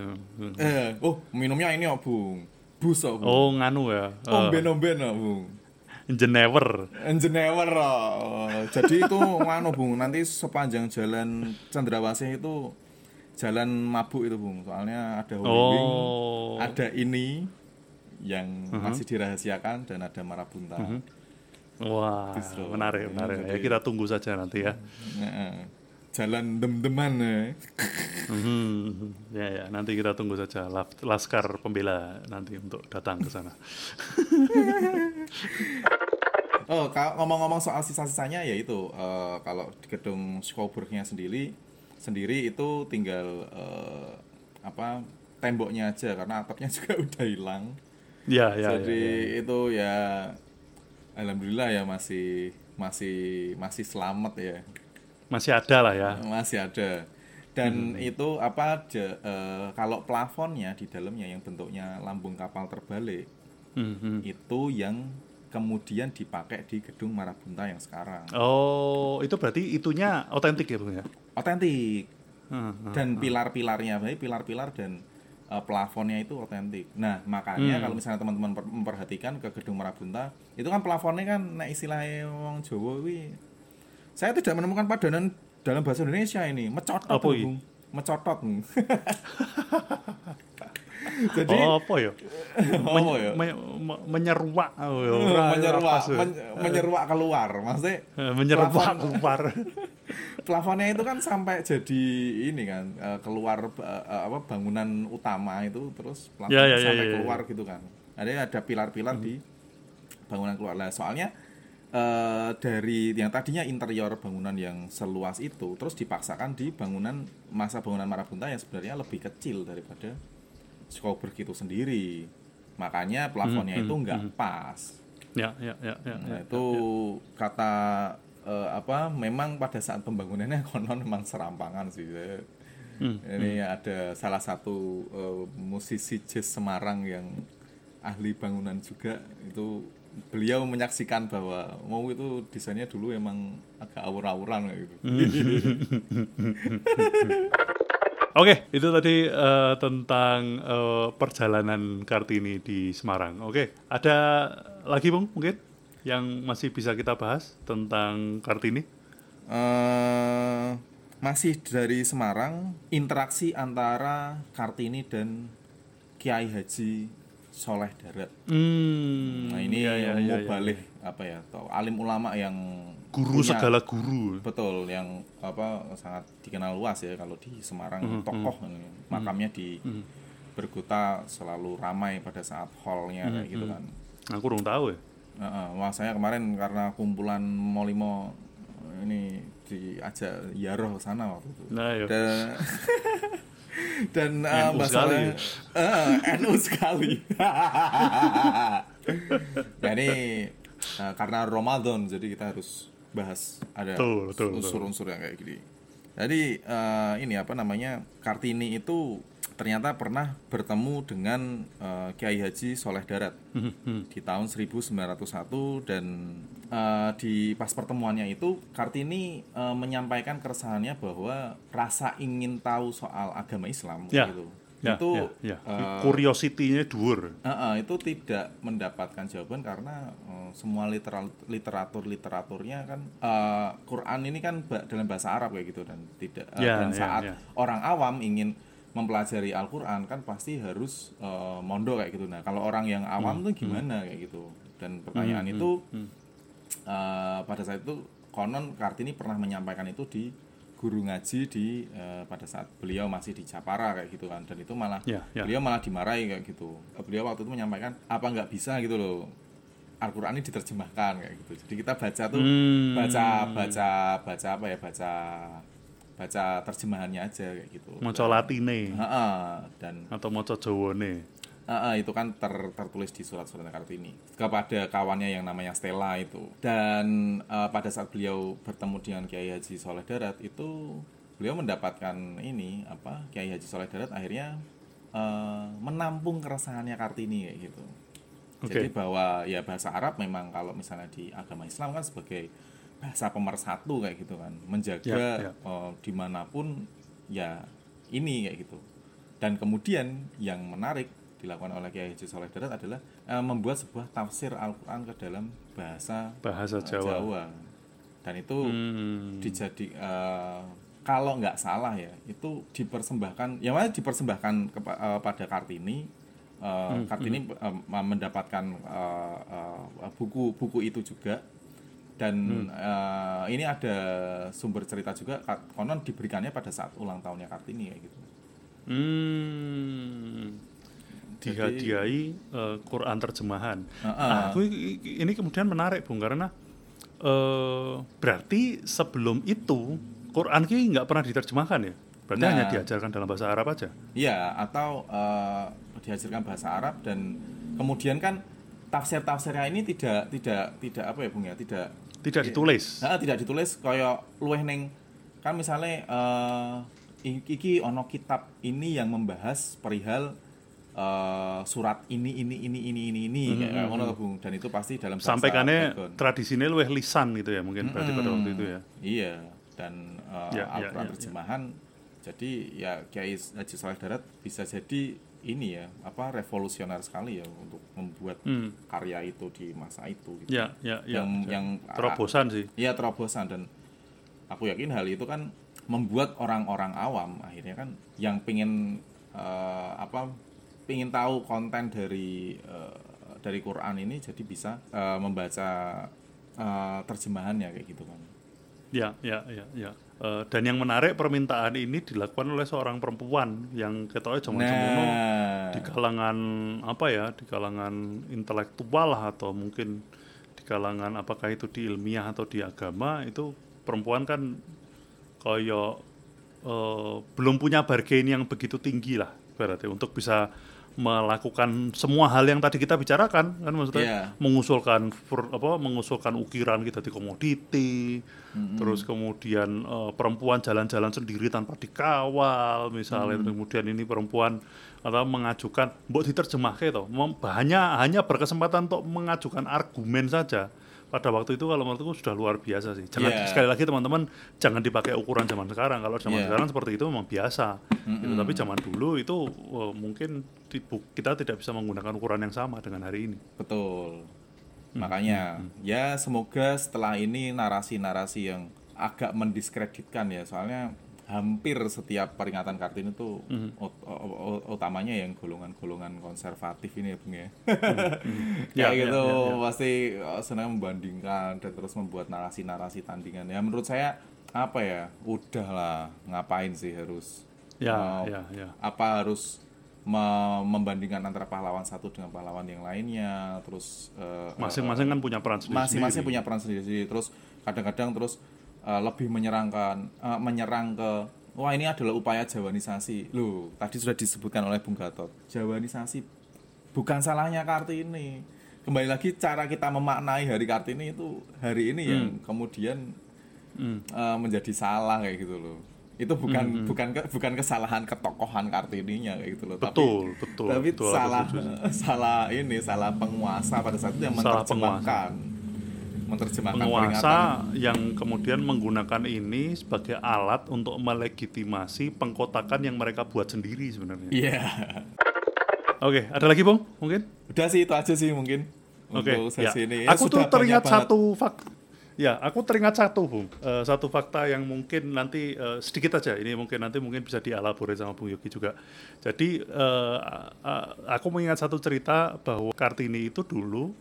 Eh, oh minumnya ini oh bung, bus oh bung. Oh, nganu ya. Omben-omben oh bung. Jenever. Engineer oh. Jadi itu nganu bung, nanti sepanjang jalan Cendrawasih itu jalan mabuk itu bung. Soalnya ada Holy Wing, Oh. ada ini yang masih dirahasiakan dan ada Marabunta. Wah, Justru. menarik, menarik. Ya kita tunggu saja nanti ya. Heeh. Jalan dem-deman ya. Mhm. Ya, ya, nanti kita tunggu saja Laskar Pembela nanti untuk datang ke sana. <laughs> Oh, ngomong-ngomong soal sisa-sisanya ya itu eh, kalau di gedung Schouwburgnya sendiri sendiri itu tinggal eh, apa temboknya aja karena atapnya <laughs> juga udah hilang. Ya, ya, ya, Jadi ya. itu ya alhamdulillah ya masih masih masih selamat ya. Masih ada lah ya. Masih ada. Dan itu apa je- eh, kalau plafonnya di dalamnya yang bentuknya lambung kapal terbalik Mhm. itu yang kemudian dipakai di gedung Marabunta yang sekarang. Oh, itu berarti itunya otentik ya, Bung ya? Otentik. Hmm, Dan pilar-pilarnya, baik pilar-pilar dan eh, plafonnya itu otentik. Nah, makanya Hmm. kalau misalnya teman-teman per- memperhatikan ke gedung Marabunta, itu kan plafonnya kan nek istilahnya wong Jawa kuwi saya tidak menemukan padanan dalam bahasa Indonesia ini, mecotot, Apa? Bung. Mecotot. <laughs> Jadi Oh, apa ya? <laughs> apa ya? Me- me- menyeruak. <laughs> Oh, ya, menyeruak, sih? men- menyeruak keluar, maksudnya Eh, menyeruak plafon- keluar. plafonnya itu kan sampai jadi ini kan eh, keluar eh, apa bangunan utama itu terus plafon Ya, ya, ya, sampai ya, ya. keluar gitu kan ada ada pilar-pilar di bangunan keluar lah soalnya eh, dari yang tadinya interior bangunan yang seluas itu terus dipaksakan di bangunan masa bangunan Marabunta yang sebenarnya lebih kecil daripada Schouwburg itu sendiri makanya plafonnya Hmm, itu hmm, nggak hmm. pas Ya, ya, ya, ya. Nah, ya, itu kata eh, apa memang pada saat pembangunannya <laughs> konon memang serampangan sih. Saya- Hmm, Ini ada salah satu eh, musisi jazz Semarang yang ahli bangunan juga itu beliau menyaksikan bahwa mau itu desainnya dulu emang agak awur-awuran gitu. <laughs> Oke, itu tadi eh, tentang eh, perjalanan Kartini di Semarang. Oke, ada lagi Bung mungkin yang masih bisa kita bahas tentang Kartini? Eh, masih dari Semarang, interaksi antara Kartini dan Kiai Haji Soleh Darat. Hmm, Nah ini iya, iya, yang iya, mau iya. balik apa ya? Atau alim ulama yang Guru punya- segala guru. betul yang apa sangat dikenal luas ya kalau di Semarang Hmm, tokoh ini. makamnya di Bergota selalu ramai pada saat hallnya Hmm, kayak gitu kan. Aku kurang tahu ya. Heeh, wah saya kemarin karena kumpulan Molimo ini diajak Yaroh ke sana waktu itu. Nah, ya. <laughs> Dan eh, NU masalah sekali eh, NU sekali. <laughs> ya ini eh, karena Ramadan jadi kita harus bahas ada unsur-unsur yang kayak gini. Jadi eh, ini apa namanya Kartini itu ternyata pernah bertemu dengan eh, Kiai Haji Soleh Darat Hmm, di tahun 1901 dan eh, di pas pertemuannya itu Kartini eh, menyampaikan keresahannya bahwa rasa ingin tahu soal agama Islam Ya, gitu ya, itu ya, ya. eh, Curiosity-nya dhuwur. eh, eh, itu tidak mendapatkan jawaban karena eh, semua literal literatur literaturnya kan eh, Quran ini kan dalam bahasa Arab kayak gitu dan tidak eh, Ya, dan ya, saat ya. orang awam ingin mempelajari Al-Quran kan pasti harus eh, mondok kayak gitu nah kalau orang yang awam tuh gimana kayak gitu dan pertanyaan Hmm, itu hmm. eh, pada saat itu konon Kartini pernah menyampaikan itu di guru ngaji di eh, pada saat beliau masih di Japara kayak gitu kan dan itu malah Ya, ya. beliau malah dimarahi kayak gitu beliau waktu itu menyampaikan apa nggak bisa gitu loh Al-Quran ini diterjemahkan kayak gitu jadi kita baca tuh Hmm. baca baca baca apa ya baca baca terjemahannya aja kayak gitu Maca Latine Heeh, dan atau maca Jawane. Ah, ah, itu kan ter- tertulis di surat-surat Kartini kepada kawannya yang namanya Stella itu. Dan eh, pada saat beliau bertemu dengan Kiai Haji Soleh Darat itu beliau mendapatkan ini apa Kiai Haji Soleh Darat akhirnya eh, menampung keresahannya Kartini kayak gitu. Oke. Jadi bahwa ya bahasa Arab memang kalau misalnya di agama Islam kan sebagai bahasa pemersatu kayak gitu kan menjaga Ya, ya. eh, di mana pun ya ini kayak gitu dan kemudian yang menarik dilakukan oleh Kiai Haji Soleh Darat adalah eh, membuat sebuah tafsir Al-Quran ke dalam bahasa Bahasa eh, Jawa. dan itu Hmm. dijadi eh, kalau nggak salah ya itu dipersembahkan yang mana dipersembahkan kepa- eh, pada Kartini Hmm, Kartini eh, mendapatkan eh, eh, buku-buku itu juga dan Hmm. eh, ini ada sumber cerita juga konon diberikannya pada saat ulang tahunnya Kartini kayak gitu Hmm. Dihadiahi eh, Quran terjemahan. Heeh. Nah, aku ini kemudian menarik Bung karena eh berarti sebelum itu Quran ki nggak pernah diterjemahkan ya? Berarti Nah. hanya diajarkan dalam bahasa Arab aja. Iya, atau eh, dihasilkan bahasa Arab dan kemudian kan tafsir-tafsirnya ini tidak tidak tidak apa ya Bung ya, tidak Tidak ditulis. Nah, tidak ditulis kaya luweh ning kan misalnya eh iki ono kitab ini yang membahas perihal eh, surat ini ini ini ini ini ini kayak ngono to, Bung dan itu pasti dalam bahasa Sampai jargon. tradisinya luwih lisan gitu ya mungkin berarti pada waktu itu ya. Iya, dan uh, Ya, ya, Al-Quran ya, terjemahan. Jadi ya Kiai Haji Saleh Darat bisa jadi ini ya, apa revolusioner sekali ya untuk membuat Hmm. karya itu di masa itu gitu. Ya, ya, ya. Yang ya. yang terobosan sih. Iya, terobosan dan aku yakin hal itu kan membuat orang-orang awam akhirnya kan yang pingin eh, apa pingin tahu konten dari eh, dari Quran ini jadi bisa eh, membaca eh, terjemahannya kayak gitu kan. Ya, ya, ya, ya. Eh, dan yang menarik permintaan ini dilakukan oleh seorang perempuan yang ketoknya zaman semono Nah, di kalangan apa ya, di kalangan intelektual lah atau mungkin di kalangan apakah itu di ilmiah atau di agama itu perempuan kan koyo eh, belum punya bargain yang begitu tinggi lah berarti untuk bisa melakukan semua hal yang tadi kita bicarakan kan maksudnya? Iya. mengusulkan fur- apa mengusulkan ukiran kita di komoditi terus kemudian eh, perempuan jalan-jalan sendiri tanpa dikawal misalnya kemudian ini perempuan atau mengajukan mbok diterjemahke toh Mem- hanya hanya berkesempatan untuk mengajukan argumen saja pada waktu itu kalau menurutku sudah luar biasa sih jangan Iya. sekali lagi teman-teman jangan dipakai ukuran zaman sekarang kalau zaman Iya. sekarang seperti itu memang biasa gitu. tapi zaman dulu itu eh, mungkin kita tidak bisa menggunakan ukuran yang sama dengan hari ini betul. Makanya ya semoga setelah ini narasi-narasi yang agak mendiskreditkan ya, soalnya hampir setiap peringatan Kartini itu o- o- utamanya yang golongan-golongan konservatif ini ya Bung ya. Ya, Kayak ya, gitu ya, ya. pasti uh, senang membandingkan dan terus membuat narasi-narasi tandingan. Ya menurut saya apa ya? Udahlah, ngapain sih harus ya uh, ya ya apa harus me- membandingkan antara pahlawan satu dengan pahlawan yang lainnya terus uh, masing-masing kan punya peran sendiri masing-masing punya peran sendiri terus kadang-kadang terus uh, lebih menyerangkan uh, menyerang ke wah ini adalah upaya jawanisasi. Loh tadi sudah disebutkan oleh Bung Gatot jawanisasi bukan salahnya Kartini. Kembali lagi cara kita memaknai hari Kartini itu hari ini yang kemudian Hmm. uh, menjadi salah kayak gitu loh. Itu bukan bukan ke- bukan kesalahan ketokohan Kartininya kayak gitu loh. Betul, tapi, betul, tapi betul, salah salah ini salah penguasa pada saat itu yang menerjemahkan menerjemahkan penguasa peringatan yang kemudian menggunakan ini sebagai alat untuk melegitimasi pengkotakan yang mereka buat sendiri sebenarnya. iya Oke, ada lagi Bung? Mungkin? udah sih itu aja sih mungkin Oke, untuk ya. sesi ini Ya, Aku tuh teringat satu fakta. Ya, aku teringat satu, Bung. Eh, satu fakta yang mungkin nanti eh, sedikit aja. Ini mungkin nanti mungkin bisa dielaborasi sama Bung Yogi juga. Jadi eh, eh, aku mengingat satu cerita bahwa Kartini itu dulu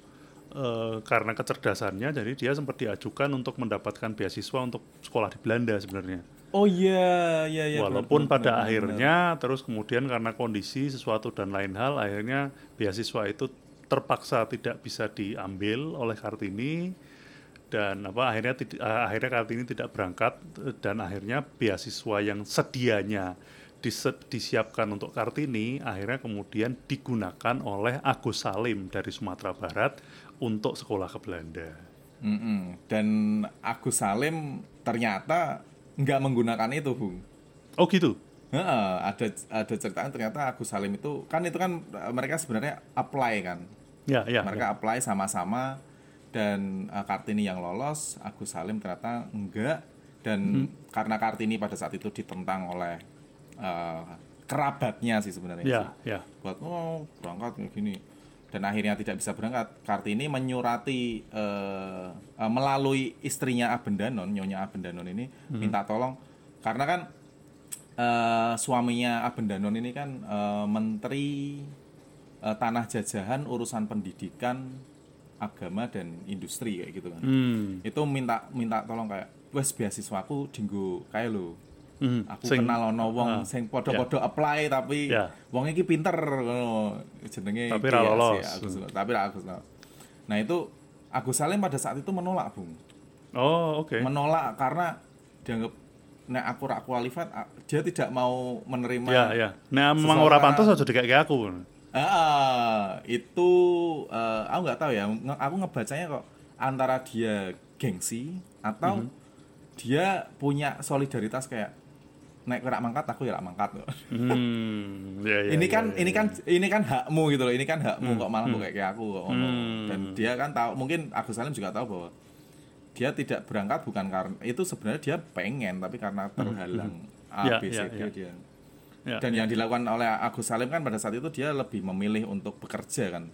eh, karena kecerdasannya, jadi dia sempat diajukan untuk mendapatkan beasiswa untuk sekolah di Belanda sebenarnya. oh iya iya iya Walaupun benar, pada benar, benar. akhirnya terus kemudian karena kondisi sesuatu dan lain hal akhirnya beasiswa itu terpaksa tidak bisa diambil oleh Kartini dan apa akhirnya eh, akhirnya Kartini tidak berangkat eh, dan akhirnya beasiswa yang sedianya disiapkan untuk Kartini akhirnya kemudian digunakan oleh Agus Salim dari Sumatera Barat untuk sekolah ke Belanda. Mm-mm. dan Agus Salim ternyata nggak menggunakan itu bung Oh gitu. Ada ada ceritaan ternyata Agus Salim itu kan itu kan eh, mereka sebenarnya apply kan Ya, ya. mereka apply sama-sama dan eh, Kartini yang lolos Agus Salim ternyata enggak dan Hmm. karena Kartini pada saat itu ditentang oleh eh, kerabatnya sih sebenarnya Ya, sih. ya. buat oh berangkat gini dan akhirnya tidak bisa berangkat Kartini menyurati eh, eh, melalui istrinya Abendanon Nyonya Abendanon ini Hmm. minta tolong karena kan eh, suaminya Abendanon ini kan eh, menteri eh, tanah jajahan urusan pendidikan agama dan industri kayak gitu kan Hmm. itu minta minta tolong kayak wes beasiswaku dinggo kayak lo Hmm. aku Sing- kenal ono wong Ah, sing podo-podo apply tapi Ya. wong iki pinter ngono jenenge Tapi ra ya, lolos. si Agus, tapi ra Agus lolos. nah itu Agus Salim pada saat itu menolak Bung Oh, oke. menolak karena dianggap nek aku rak qualified a- dia tidak mau menerima Ya, ya. Nah, memang ora pantas aja kayak aku. Ah, itu eh, aku nggak tahu ya. Nge- Aku ngebacanya kok antara dia gengsi atau Mhm. dia punya solidaritas kayak naik kerak mangkat aku ya rak mangkat kok. Hmm. Ya, ya, ini ya, kan ya, ini ya. kan ini kan hakmu gitu loh. Ini kan hakmu kok malah kok kayak kayak aku kok. Hmm. Dan dia kan tahu mungkin Agus Salim juga tahu bahwa dia tidak berangkat bukan karena itu sebenarnya dia pengen tapi karena terhalang A Ya, B C ya, D ya. dia. Ya, Dan yang dilakukan oleh Agus Salim kan pada saat itu dia lebih memilih untuk bekerja kan.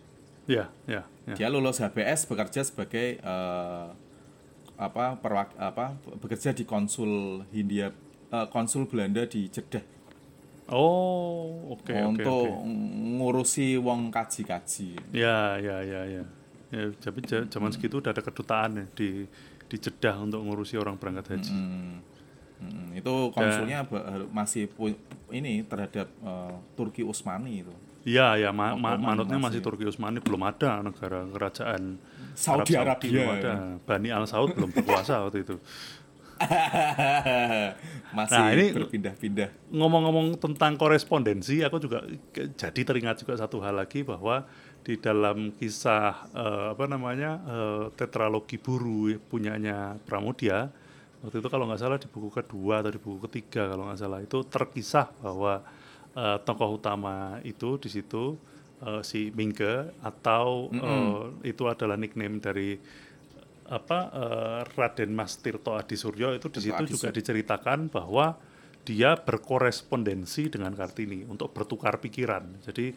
ya, ya, ya. Dia lulus HBS bekerja sebagai eh, apa perwak apa bekerja di konsul Hindia eh, konsul Belanda di Jeddah Oh, oke, oke, untuk oke. ngurusi wong kaji-kaji. Ya, ya, ya, ya. Ya, tapi zaman segitu udah ada kedutaan ya di di Jeddah untuk ngurusi orang berangkat haji. Hmm. Hmm, itu konsulnya ba- masih ini terhadap eh, Turki Utsmani itu. Iya, ya, ma- ma- manutnya masih masih. Turki Utsmani belum ada negara kerajaan Saudi Arab Arabia, belum ada. ya. Bani Al Saud belum berkuasa waktu itu. <laughs> <laughs> masih Nah, ini- berpindah-pindah. Ngomong-ngomong tentang korespondensi, aku juga jadi teringat juga satu hal lagi bahwa di dalam kisah eh, apa namanya eh, tetralogi buru punyanya Pramudia waktu itu kalau nggak salah di buku kedua atau di buku ketiga kalau nggak salah itu terkisah bahwa eh, tokoh utama itu di situ eh, si Mingke atau eh, itu adalah nickname dari apa eh, Raden Mas Tirto Adi Suryo itu di situ juga diceritakan bahwa dia berkorespondensi dengan Kartini untuk bertukar pikiran. Jadi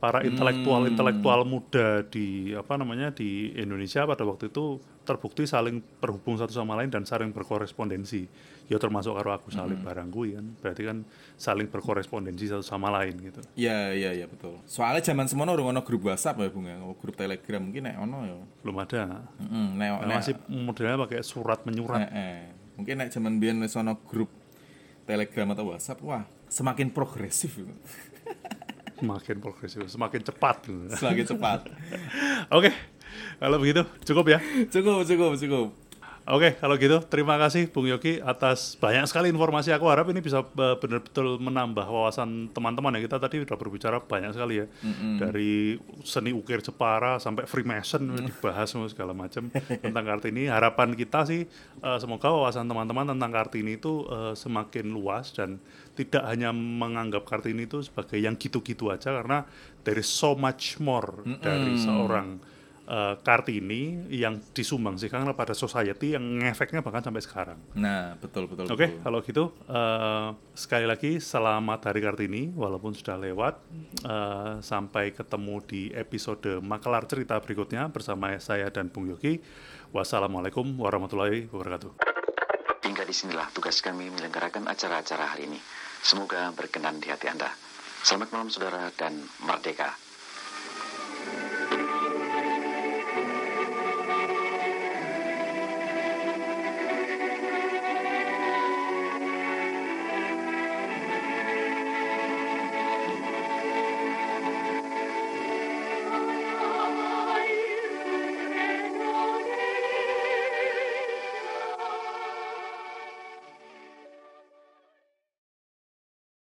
para intelektual-intelektual muda di apa namanya di Indonesia pada waktu itu terbukti saling terhubung satu sama lain dan saling berkorespondensi. Ya termasuk karo aku saling barang kuwi kan. Berarti kan saling berkorespondensi satu sama lain gitu. Iya iya iya betul. Soalnya zaman semono urung ono grup WhatsApp ya Bung ya, grup Telegram mungkin nek ono ya. Belum ada. Heeh, nek Nah, nek masih modelnya pakai surat menyurat. eh, eh. Mungkin nek zaman biyen wis ono grup Telegram atau WhatsApp, wah semakin progresif gitu. Semakin progresif, semakin cepat. gitu. Semakin cepat. <laughs> Oke, kalau begitu cukup ya. Cukup cukup cukup. Oke, kalau gitu terima kasih Bung Yogi atas banyak sekali informasi. Aku harap ini bisa benar-betul menambah wawasan teman-teman ya. Kita tadi sudah berbicara banyak sekali ya. Dari seni ukir Jepara sampai Freemason <laughs> dibahas semua segala macam tentang Kartini. Harapan kita sih eh, semoga wawasan teman-teman tentang Kartini itu eh, semakin luas dan tidak hanya menganggap Kartini itu sebagai yang gitu-gitu aja karena there is so much more dari seorang eh, Kartini yang disumbangsikan pada society yang ngefeknya bahkan sampai sekarang. Nah, betul betul Oke, betul. kalau gitu eh, sekali lagi selamat Hari Kartini walaupun sudah lewat. Eh, sampai ketemu di episode Makelar Cerita berikutnya bersama saya dan Bung Yogi. Wassalamualaikum warahmatullahi wabarakatuh. Hingga di sinilah tugas kami menyelenggarakan acara-acara hari ini. Semoga berkenan di hati Anda. Selamat malam saudara dan merdeka.